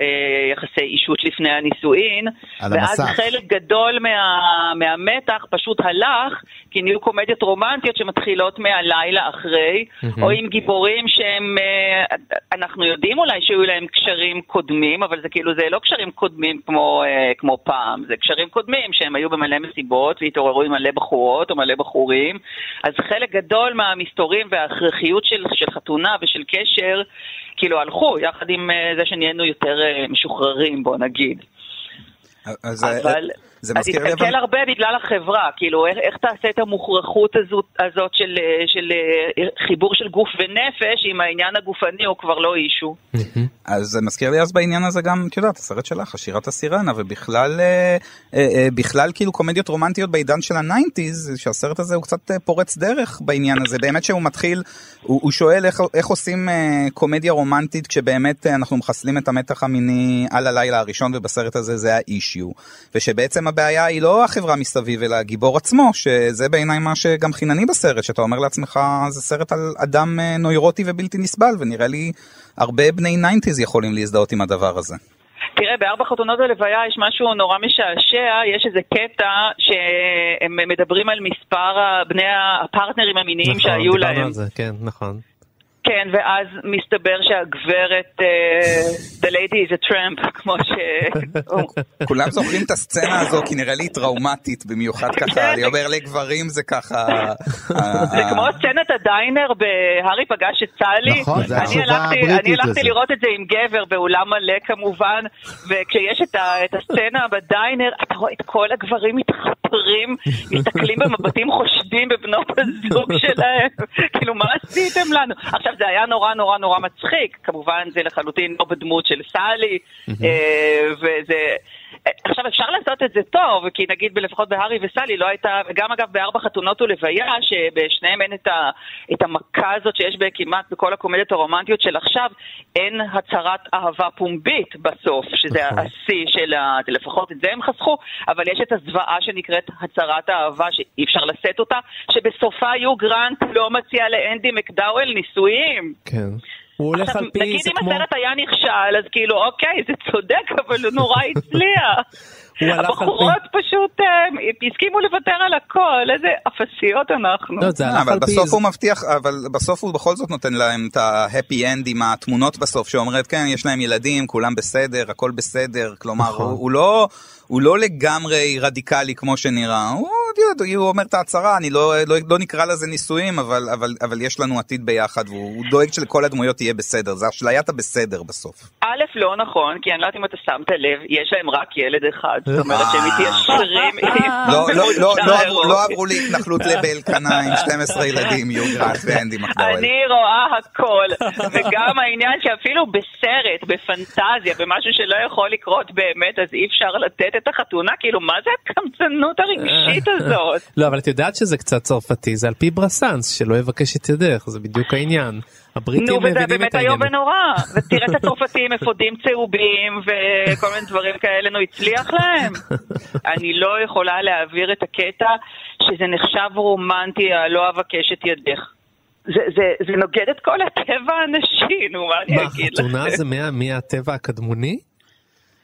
N: אה, יחסי אישות לפני הנישואין,
E: על
N: ואז
E: המסך.
N: חלק גדול מה, מהמתח פשוט הלך, כי נהיו קומדיות רומנטיות שמתחילות מהלילה אחרי,
O: מהמם.
N: או עם גיבורים שהם, אה, אנחנו יודעים אולי שהיו להם קשרים קודמים, אבל זה כאילו, זה לא קשרים קודמים כמו, אה, כמו פעם, זה קשרים קודמים שהם היו במלא מסיבות והתעוררו עם מלא בחורות או מלא בחורים, אז חלק גדול מהמסתורים וההכרחיות של, של חתונה ושל קשר, כאילו הלכו, יחד עם אה, זה שנהיינו יותר אה, משוחררים, בוא נגיד.
H: אז
N: אבל
H: זה
N: אז
H: מזכיר לי
N: תסתכל
H: אבל...
N: הרבה בגלל החברה, כאילו איך, איך תעשה את המוכרחות הזאת, הזאת של, אה, של אה, חיבור של גוף ונפש אם העניין הגופני הוא כבר לא אישו.
H: אז זה מזכיר לי אז בעניין הזה גם, את יודעת, הסרט שלך, שירת הסירנה, ובכלל, אה, אה, אה, בכלל כאילו קומדיות רומנטיות בעידן של ה nineties, שהסרט הזה הוא קצת אה, פורץ דרך בעניין הזה, באמת שהוא מתחיל, הוא, הוא שואל איך, איך עושים אה, קומדיה רומנטית כשבאמת אה, אנחנו מחסלים את המתח המיני על הלילה הראשון, ובסרט הזה זה ה issue, ושבעצם הבעיה היא לא החברה מסביב, אלא הגיבור עצמו, שזה בעיניי מה שגם חינני בסרט, שאתה אומר לעצמך, זה סרט על אדם אה, נוירוטי ובלתי נסבל, ונראה לי הרבה בני nineties יכולים להזדהות עם הדבר הזה.
N: תראה, בארבע חתונות ולוויה יש משהו נורא משעשע, יש איזה קטע שהם מדברים על מספר בני הפרטנרים המיניים
D: נכון,
N: שהיו
D: דיברנו
N: להם.
D: על זה, כן, נכון.
N: כן, ואז מסתבר שהגברת, אה, the lady is a tramp, כמו ש...
H: כולם זוכרים את הסצנה הזו כי נראה לי היא טראומטית במיוחד ככה, אני אומר לגברים זה ככה...
N: זה כמו סצנת הדיינר בהארי פגש את סלי.
H: נכון, זה
N: אני
H: התשובה
N: הלכתי-
H: הבריטית
N: אני הלכתי. לראות את זה עם גבר באולם מלא כמובן, וכשיש את הסצנה בדיינר, אתה רואה את כל הגברים מתחבקים גברים מסתכלים במבטים חושדים בבנות הזוג שלהם, כאילו מה עשיתם לנו? עכשיו זה היה נורא נורא נורא מצחיק, כמובן זה לחלוטין לא בדמות של סאלי, אה, וזה... עכשיו אפשר לעשות את זה טוב, כי נגיד לפחות בהארי וסלי לא הייתה, וגם אגב בארבע חתונות ולוויה, שבשניהם אין את, ה, את המכה הזאת שיש כמעט בכל הקומדיות הרומנטיות של עכשיו, אין הצהרת אהבה פומבית בסוף, שזה
D: נכון.
N: השיא של ה... לפחות את זה הם חסכו, אבל יש את הזוועה שנקראת הצהרת אהבה, שאי אפשר לשאת אותה, שבסופה יו גרנט לא מציע לאנדי מקדאוול נישואים.
D: כן. הוא הולך
N: עכשיו,
D: על פי,
N: נגיד אם
D: כמו...
N: הסרט היה נכשל, אז כאילו, אוקיי, זה צודק, אבל הוא נורא הצליח.
D: הוא הלך על פי-
N: הבחורות פשוט אה, הסכימו לוותר על הכל, איזה אפסיות אנחנו.
D: לא, זה
H: אה,
D: הלך
H: אבל
D: על פי...
H: בסוף הוא מבטיח, אבל בסוף הוא בכל זאת נותן להם את ה happy end עם התמונות בסוף, שאומרת כן, יש להם ילדים, כולם בסדר, הכל בסדר, כלומר,
D: נכון.
H: הוא, לא... הוא לא לגמרי רדיקלי כמו שנראה, הוא, יודע, הוא אומר את ההצהרה, אני לא, לא, לא נקרא לזה נישואים, אבל, אבל, אבל יש לנו עתיד ביחד, והוא הוא דואג שלכל הדמויות יהיה בסדר, זה אשליית הבסדר בסוף.
N: א', לא נכון, כי אני לא יודעת אם אתה שמת לב, יש להם רק ילד אחד, זאת אומרת שהם מתיישרים.
H: לא, לא, לא, לא. עברו- להתנחלות באלקנה עם 12 ילדים, יו גראט ואנדי מקדאוול.
N: אני רואה הכל, וגם העניין שאפילו בסרט, בפנטזיה, במשהו שלא יכול לקרות באמת, אז אי אפשר לתת את החתונה, כאילו, מה זה הקמצנות הרגשית הזאת?
D: לא, אבל את יודעת שזה קצת צרפתי, זה על פי ברסנס, שלא יבקש את ידך, זה בדיוק העניין. הבריטים
N: נו, וזה
D: מבינים
N: באמת
D: את העניין.
N: איום ונורא. ותראה את הצרפתים אפודים צהובים וכל מיני דברים כאלה, נו, הצליח להם. אני לא יכולה להעביר את הקטע שזה נחשב רומנטי, הלא אבקש את ידך. זה, זה, זה נוגד את כל הטבע הנשי, נו, מה אני
D: מה,
N: אגיד
D: חתונה
N: לכם?
D: זה מה- מהטבע הקדמוני?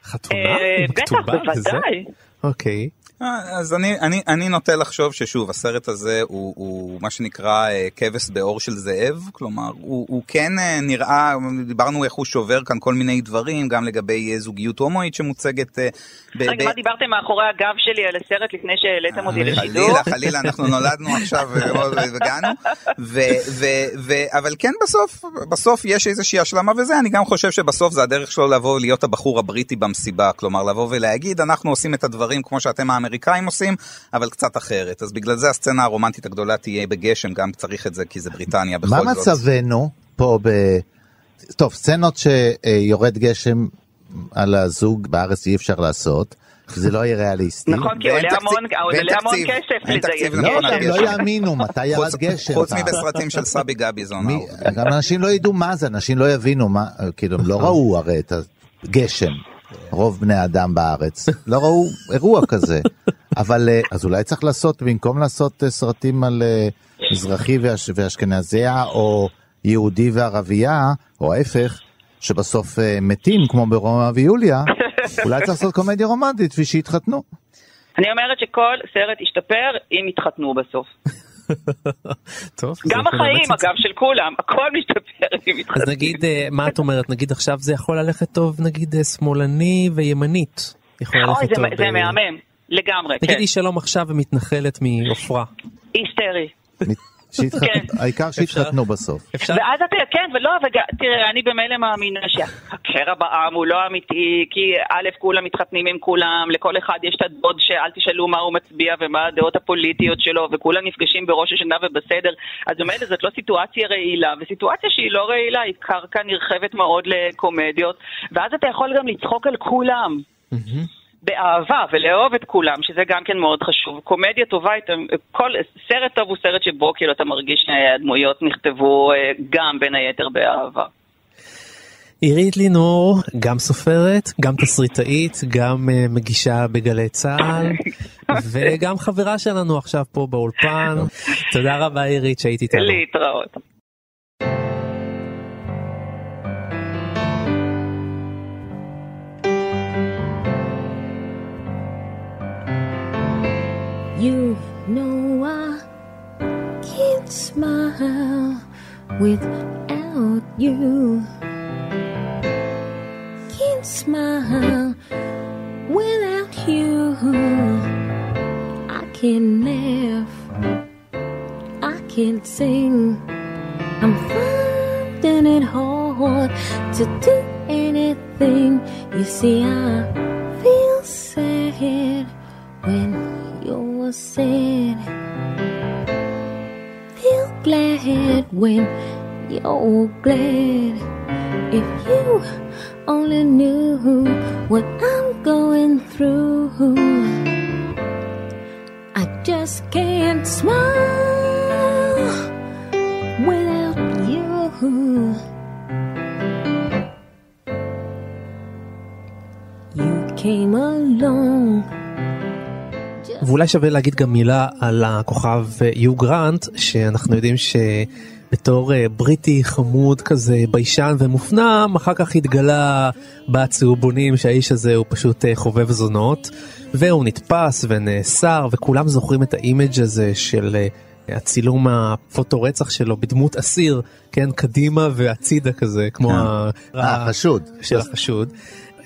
D: חתונה?
N: אה, בטח? בוודאי.
D: אוקיי.
H: אה, אז אני, אני, אני נוטה לחשוב ששוב, הסרט הזה הוא, הוא מה שנקרא אה, כבש בעור של זאב, כלומר, הוא, הוא כן אה, נראה, דיברנו איך הוא שובר כאן כל מיני דברים, גם לגבי זוגיות הומואית שמוצגת ב...
N: רגע,
H: ב-
N: מה דיברתם מאחורי הגב שלי על הסרט לפני שהעליתם אותי לשידור?
H: חלילה, חלילה, אנחנו נולדנו עכשיו והגענו, ו, ו, ו, אבל כן בסוף, בסוף יש איזושהי השלמה וזה, אני גם חושב שבסוף זה הדרך שלו לבוא ולהיות הבחור הבריטי במסיבה, כלומר לבוא ולהגיד, אנחנו עושים את הדברים כמו שאתם האמריקאים עושים, אבל קצת אחרת, אז בגלל זה הסצנה הרומנטית הגדולה תהיה בגשם, גם צריך את זה כי זה בריטניה בכל
E: מה
H: זאת.
E: מצבנו פה ב... טוב, סצנות שיורד גשם על הזוג בארץ אי אפשר לעשות, כי זה לא יהיה ריאליסטי.
N: נכון, כי עולה המון עולה המון. כסף.
H: נכון,
E: לא,
H: על
E: הם לא. יאמינו מתי ירד גשם.
H: חוץ. מבסרטים של סבי גביזון. האהוב.
E: גם אנשים לא ידעו מה זה, אנשים לא יבינו מה, כאילו הם לא ראו הרי את הגשם, רוב בני האדם בארץ, לא ראו אירוע כזה. אבל אה, אז אולי צריך לעשות, במקום לעשות אה, סרטים על אה, מזרחי ואש- ואשכנזיה, או יהודי וערבייה, או ההפך, שבסוף מתים כמו ברומא ויוליה, אולי צריך לעשות קומדיה רומנטית כפי שהתחתנו.
N: אני אומרת שכל סרט ישתפר אם יתחתנו בסוף.
D: טוב.
N: גם החיים, אגב, של כולם, הכל משתפר יתחתנו.
D: אז נגיד, אה, מה את אומרת? נגיד עכשיו זה יכול ללכת טוב, נגיד אה, שמאלני וימנית. יכול ללכת טוב.
N: זה
D: אה,
N: מהמם, לגמרי,
D: נגיד
N: כן.
D: היא שלום עכשיו ומתנחלת מעופרה.
N: היסטרי.
E: שהתחתנו- העיקר שהתחתנו בסוף.
N: ואז אתה, כן, ולא, תראה, אני במילא מאמינה שהקרע בעם הוא לא אמיתי, כי א', כולם מתחתנים עם כולם, לכל אחד יש את הדוד שאל תשאלו מה הוא מצביע ומה הדעות הפוליטיות שלו, וכולם נפגשים בראש השנה ובסדר, אז במילא זאת לא סיטואציה רעילה, וסיטואציה שהיא לא רעילה היא קרקע נרחבת מאוד לקומדיות, ואז אתה יכול גם לצחוק על כולם. באהבה ולאהוב את כולם, שזה גם כן מאוד חשוב. קומדיה טובה, כל סרט טוב הוא סרט שבו כאילו אתה מרגיש שהדמויות נכתבו אה, גם בין היתר באהבה.
D: עירית לינור, גם סופרת, גם תסריטאית, גם אה, מגישה בגלי צה"ל, וגם חברה שלנו עכשיו פה באולפן. תודה רבה עירית שהיית איתנו.
N: להתראות.
O: You know I can't smile without you. Can't smile without you. I can laugh. I can't sing. I'm finding it hard to do anything. You see, I feel sad when was said. Feel glad when you're glad. If you only knew what I'm going through, I just can't smile without you. You came along.
D: ואולי שווה להגיד גם מילה על הכוכב אה, יו גרנט שאנחנו יודעים שבתור אה, בריטי חמוד כזה ביישן ומופנם אחר כך התגלה בצהובונים שהאיש הזה הוא פשוט אה, חובב זונות והוא נתפס ונאסר וכולם זוכרים את ה image הזה של הצילום הפוטו רצח שלו בדמות אסיר כן קדימה והצידה כזה כמו
E: החשוד.
D: של החשוד.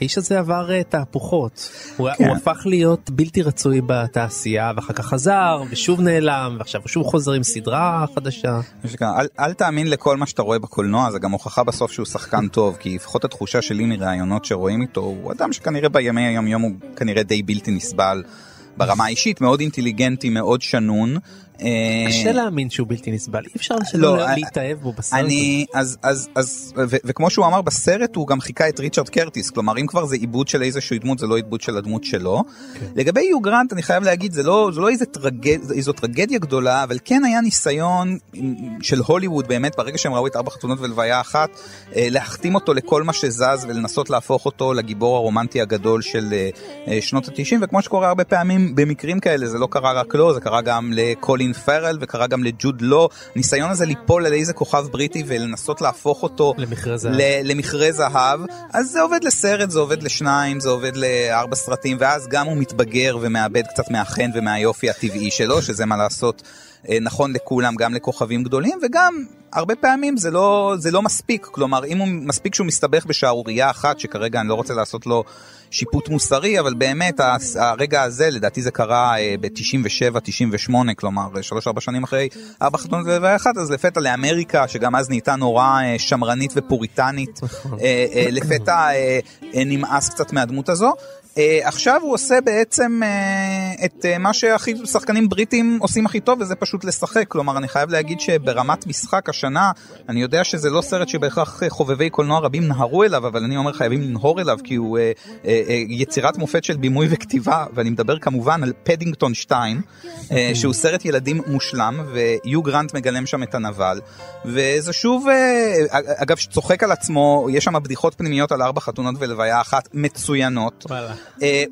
D: האיש הזה עבר אה, תהפוכות, הוא,
H: כן.
D: הוא הפך להיות בלתי רצוי בתעשייה ואחר כך חזר ושוב נעלם ועכשיו הוא שוב חוזר עם סדרה חדשה.
H: אל, אל תאמין לכל מה שאתה רואה בקולנוע, זה גם הוכחה בסוף שהוא שחקן טוב, כי לפחות התחושה שלי מראיונות שרואים איתו, הוא אדם שכנראה בימי היום יום הוא כנראה די בלתי נסבל. ברמה האישית, מאוד אינטליגנטי, מאוד שנון. אה,
D: קשה להאמין שהוא בלתי נסבל, אי אפשר
H: לא,
D: שלא
H: אה,
D: להתאהב בו בסרט.
H: אני, אז, אז, אז, ו- וכמו שהוא אמר בסרט, הוא גם חיכה את ריצ'רד קרטיס, כלומר אם כבר זה עיבוד של איזושהי דמות, זה לא עיבוד של הדמות שלו.
D: כן.
H: לגבי יו גרנט, אני חייב להגיד, זה לא, זה לא איזה טרגד, איזו טרגדיה גדולה, אבל כן היה ניסיון של הוליווד באמת, ברגע שהם ראו את ארבע חתונות ולוויה אחת, אה, להחתים אותו לכל מה שזז ולנסות להפוך אותו לגיבור הרומנטי הגדול של שנות ה-90, וכמו שקורה הרבה פעמים במקרים כאלה, זה לא קרה רק לו, זה קרה גם לקולין פרל וקרה גם לג'וד לו. הניסיון הזה ליפול על איזה כוכב בריטי ולנסות להפוך אותו
D: למכרה זהב.
H: למכרה זהב, אז זה עובד לסרט, זה עובד לשניים, זה עובד לארבע סרטים, ואז גם הוא מתבגר ומאבד קצת מהחן ומהיופי הטבעי שלו, שזה מה לעשות אה, נכון לכולם, גם לכוכבים גדולים, וגם הרבה פעמים זה לא, זה לא מספיק, כלומר אם הוא מספיק שהוא מסתבך בשערורייה אחת, שכרגע אני לא רוצה לעשות לו שיפוט מוסרי, אבל באמת הרגע הזה, לדעתי זה קרה ב-97, 98, כלומר 3-4 שנים אחרי ארבע חתונות ולוויה אחת, אז לפתע לאמריקה, שגם אז נהייתה נורא אה, שמרנית ופוריטנית, אה, אה, לפתע אה, אה, נמאס קצת מהדמות הזו. Uh, עכשיו הוא עושה בעצם uh, את uh, מה שהכי שחקנים בריטים עושים הכי טוב וזה פשוט לשחק. כלומר אני חייב להגיד שברמת משחק השנה אני יודע שזה לא סרט שבהכרח חובבי קולנוע רבים נהרו אליו אבל אני אומר חייבים לנהור אליו כי הוא uh, uh, uh, יצירת מופת של בימוי וכתיבה ואני מדבר כמובן על פדינגטון 2 uh, שהוא סרט ילדים מושלם ויו גרנט מגלם שם את הנבל. וזה שוב uh, אגב שצוחק על עצמו יש שם בדיחות פנימיות על ארבע חתונות ולוויה אחת מצוינות.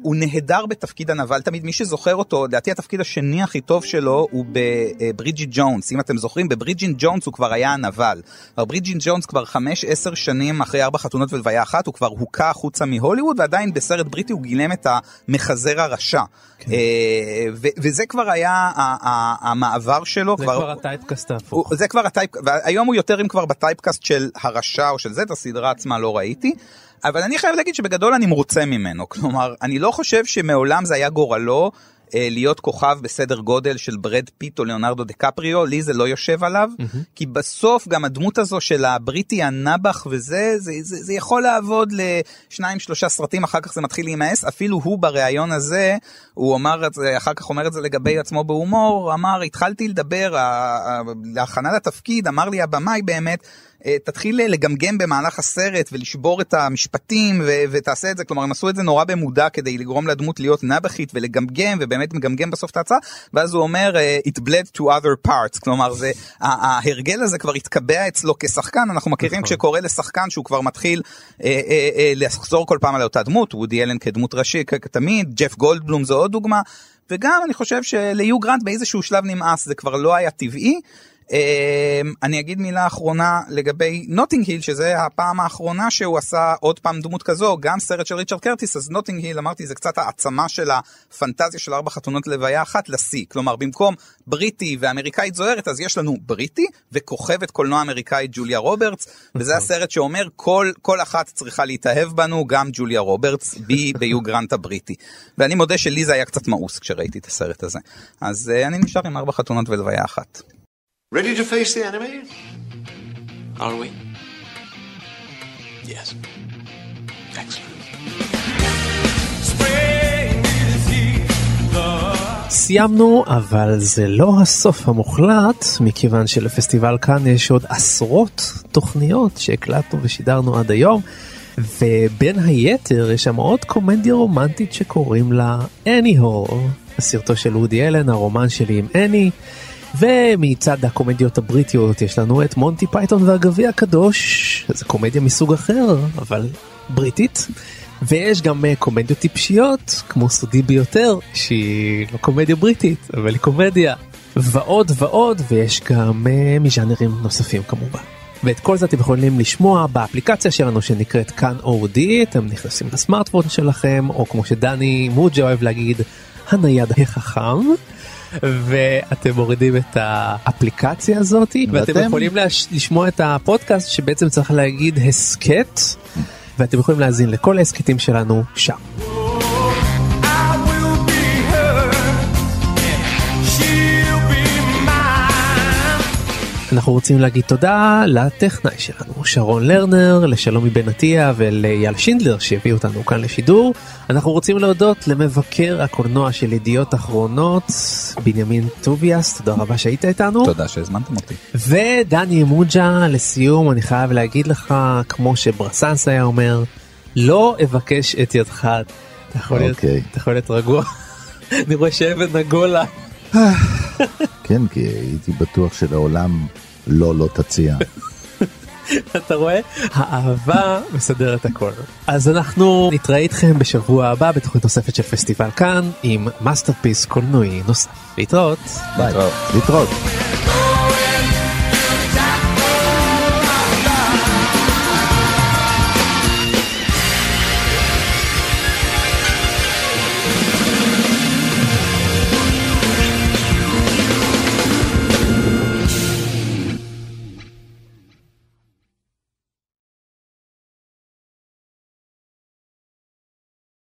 H: הוא נהדר בתפקיד הנבל, תמיד מי שזוכר אותו, לדעתי התפקיד השני הכי טוב שלו הוא בברידג'י ג'ונס. אם אתם זוכרים, בברידג'י ג'ונס הוא כבר היה הנבל. אבל ברידג'י ג'ונס כבר 5-10 שנים אחרי ארבע חתונות ולוויה אחת, הוא כבר הוכה החוצה מהוליווד, ועדיין בסרט בריטי הוא גילם את המחזר הרשע. כן. ו- וזה כבר היה המעבר שלו.
D: זה כבר ה typecast
H: ההפוך. זה כבר ה type... והיום הוא יותר אם כבר ב typecast של הרשע או של זה, את הסדרה עצמה לא ראיתי. אבל אני חייב להגיד שבגדול אני מרוצה ממנו. כלומר, אני לא חושב שמעולם זה היה גורלו אה, להיות כוכב בסדר גודל של ברד פיט או ליאונרדו דקפריו, לי זה לא יושב עליו, כי בסוף גם הדמות הזו של הבריטי הנבוך וזה, זה, זה, זה יכול לעבוד לשניים שלושה סרטים, אחר כך זה מתחיל להימאס, אפילו הוא בריאיון הזה, הוא אמר את זה, אחר כך אומר את זה לגבי עצמו בהומור, אמר, התחלתי לדבר, להכנה לתפקיד, אמר לי הבמאי באמת, תתחיל לגמגם במהלך הסרט ולשבור את המשפטים ו- ותעשה את זה, כלומר הם עשו את זה נורא במודע כדי לגרום לדמות להיות נבחית ולגמגם ובאמת מגמגם בסוף את ההצעה, ואז הוא אומר אה, it bled to other parts, כלומר זה, ההרגל הזה כבר התקבע אצלו כשחקן, אנחנו מכירים כשקורה לשחקן שהוא כבר מתחיל אה, אה, אה, לחזור כל פעם על אותה דמות, וודי אלן כדמות ראשי כ- תמיד, ג'ף גולדבלום זו עוד דוגמה, וגם אני חושב שליו גרנט באיזשהו שלב נמאס, זה כבר לא היה טבעי. Um, אני אגיד מילה אחרונה לגבי נוטינג היל שזה הפעם האחרונה שהוא עשה עוד פעם דמות כזו גם סרט של ריצ'רד קרטיס אז נוטינג היל אמרתי זה קצת העצמה של הפנטזיה של ארבע חתונות ולוויה אחת לשיא. כלומר במקום בריטי ואמריקאית זוהרת אז יש לנו בריטי וכוכבת קולנוע אמריקאית ג'וליה רוברטס וזה הסרט שאומר כל כל אחת צריכה להתאהב בנו גם ג'וליה רוברטס בי ביו גרנט הבריטי ואני מודה שלי זה היה קצת מאוס כשראיתי את הסרט הזה. אז uh, אני נשאר עם ארבע חתונות ולוויה אחת.
M: Ready to face the enemy?
P: Are we? Yes. Excellent.
D: סיימנו, אבל זה לא הסוף המוחלט, מכיוון שלפסטיבל כאן יש עוד עשרות תוכניות שהקלטנו ושידרנו עד היום, ובין היתר יש שם עוד קומדיה רומנטית שקוראים לה אנני הול, סרטו של וודי אלן, הרומן שלי עם אני. ומצד הקומדיות הבריטיות יש לנו את מונטי פייתון והגביע הקדוש, זו קומדיה מסוג אחר, אבל בריטית. ויש גם אה, קומדיות טיפשיות, כמו סודי ביותר, שהיא לא קומדיה בריטית, אבל היא קומדיה. ועוד ועוד, ויש גם uh, מז'אנרים נוספים כמובן. ואת כל זה אתם יכולים לשמוע באפליקציה שלנו שנקראת כאן אודי, אתם נכנסים לסמארטפון שלכם, או כמו שדני מוג'ה אוהב להגיד, הנייד החכם. ואתם מורידים את האפליקציה הזאת ואתם
E: ואתם?
D: יכולים לש... לשמוע את הפודקאסט שבעצם צריך להגיד הסכת ואתם יכולים להאזין לכל ההסכתים שלנו שם. אנחנו רוצים להגיד תודה לטכנאי שלנו, שרון לרנר, לשלומי בן עטיה ולאייל שינדלר שהביאו אותנו כאן לשידור. אנחנו רוצים להודות למבקר הקולנוע של ידיעות אחרונות, בנימין טוביאס, תודה רבה שהיית איתנו.
H: תודה שהזמנתם אותי.
D: ודני מוג'ה, לסיום אני חייב להגיד לך, כמו שברסנס היה אומר, לא אבקש את ידך. אתה יכול להיות-
E: אוקיי.
D: אתה יכול להיות רגוע. אני רואה שאבן נגולה.
E: כן, כי הייתי בטוח שלעולם לא לא תציע.
D: אתה רואה? האהבה מסדרת הכל. אז אנחנו נתראה איתכם בשבוע הבא בתוכנית נוספת של פסטיבל כאן עם masterpiece קולנועי נוסף. להתראות.
E: ביי. להתראות.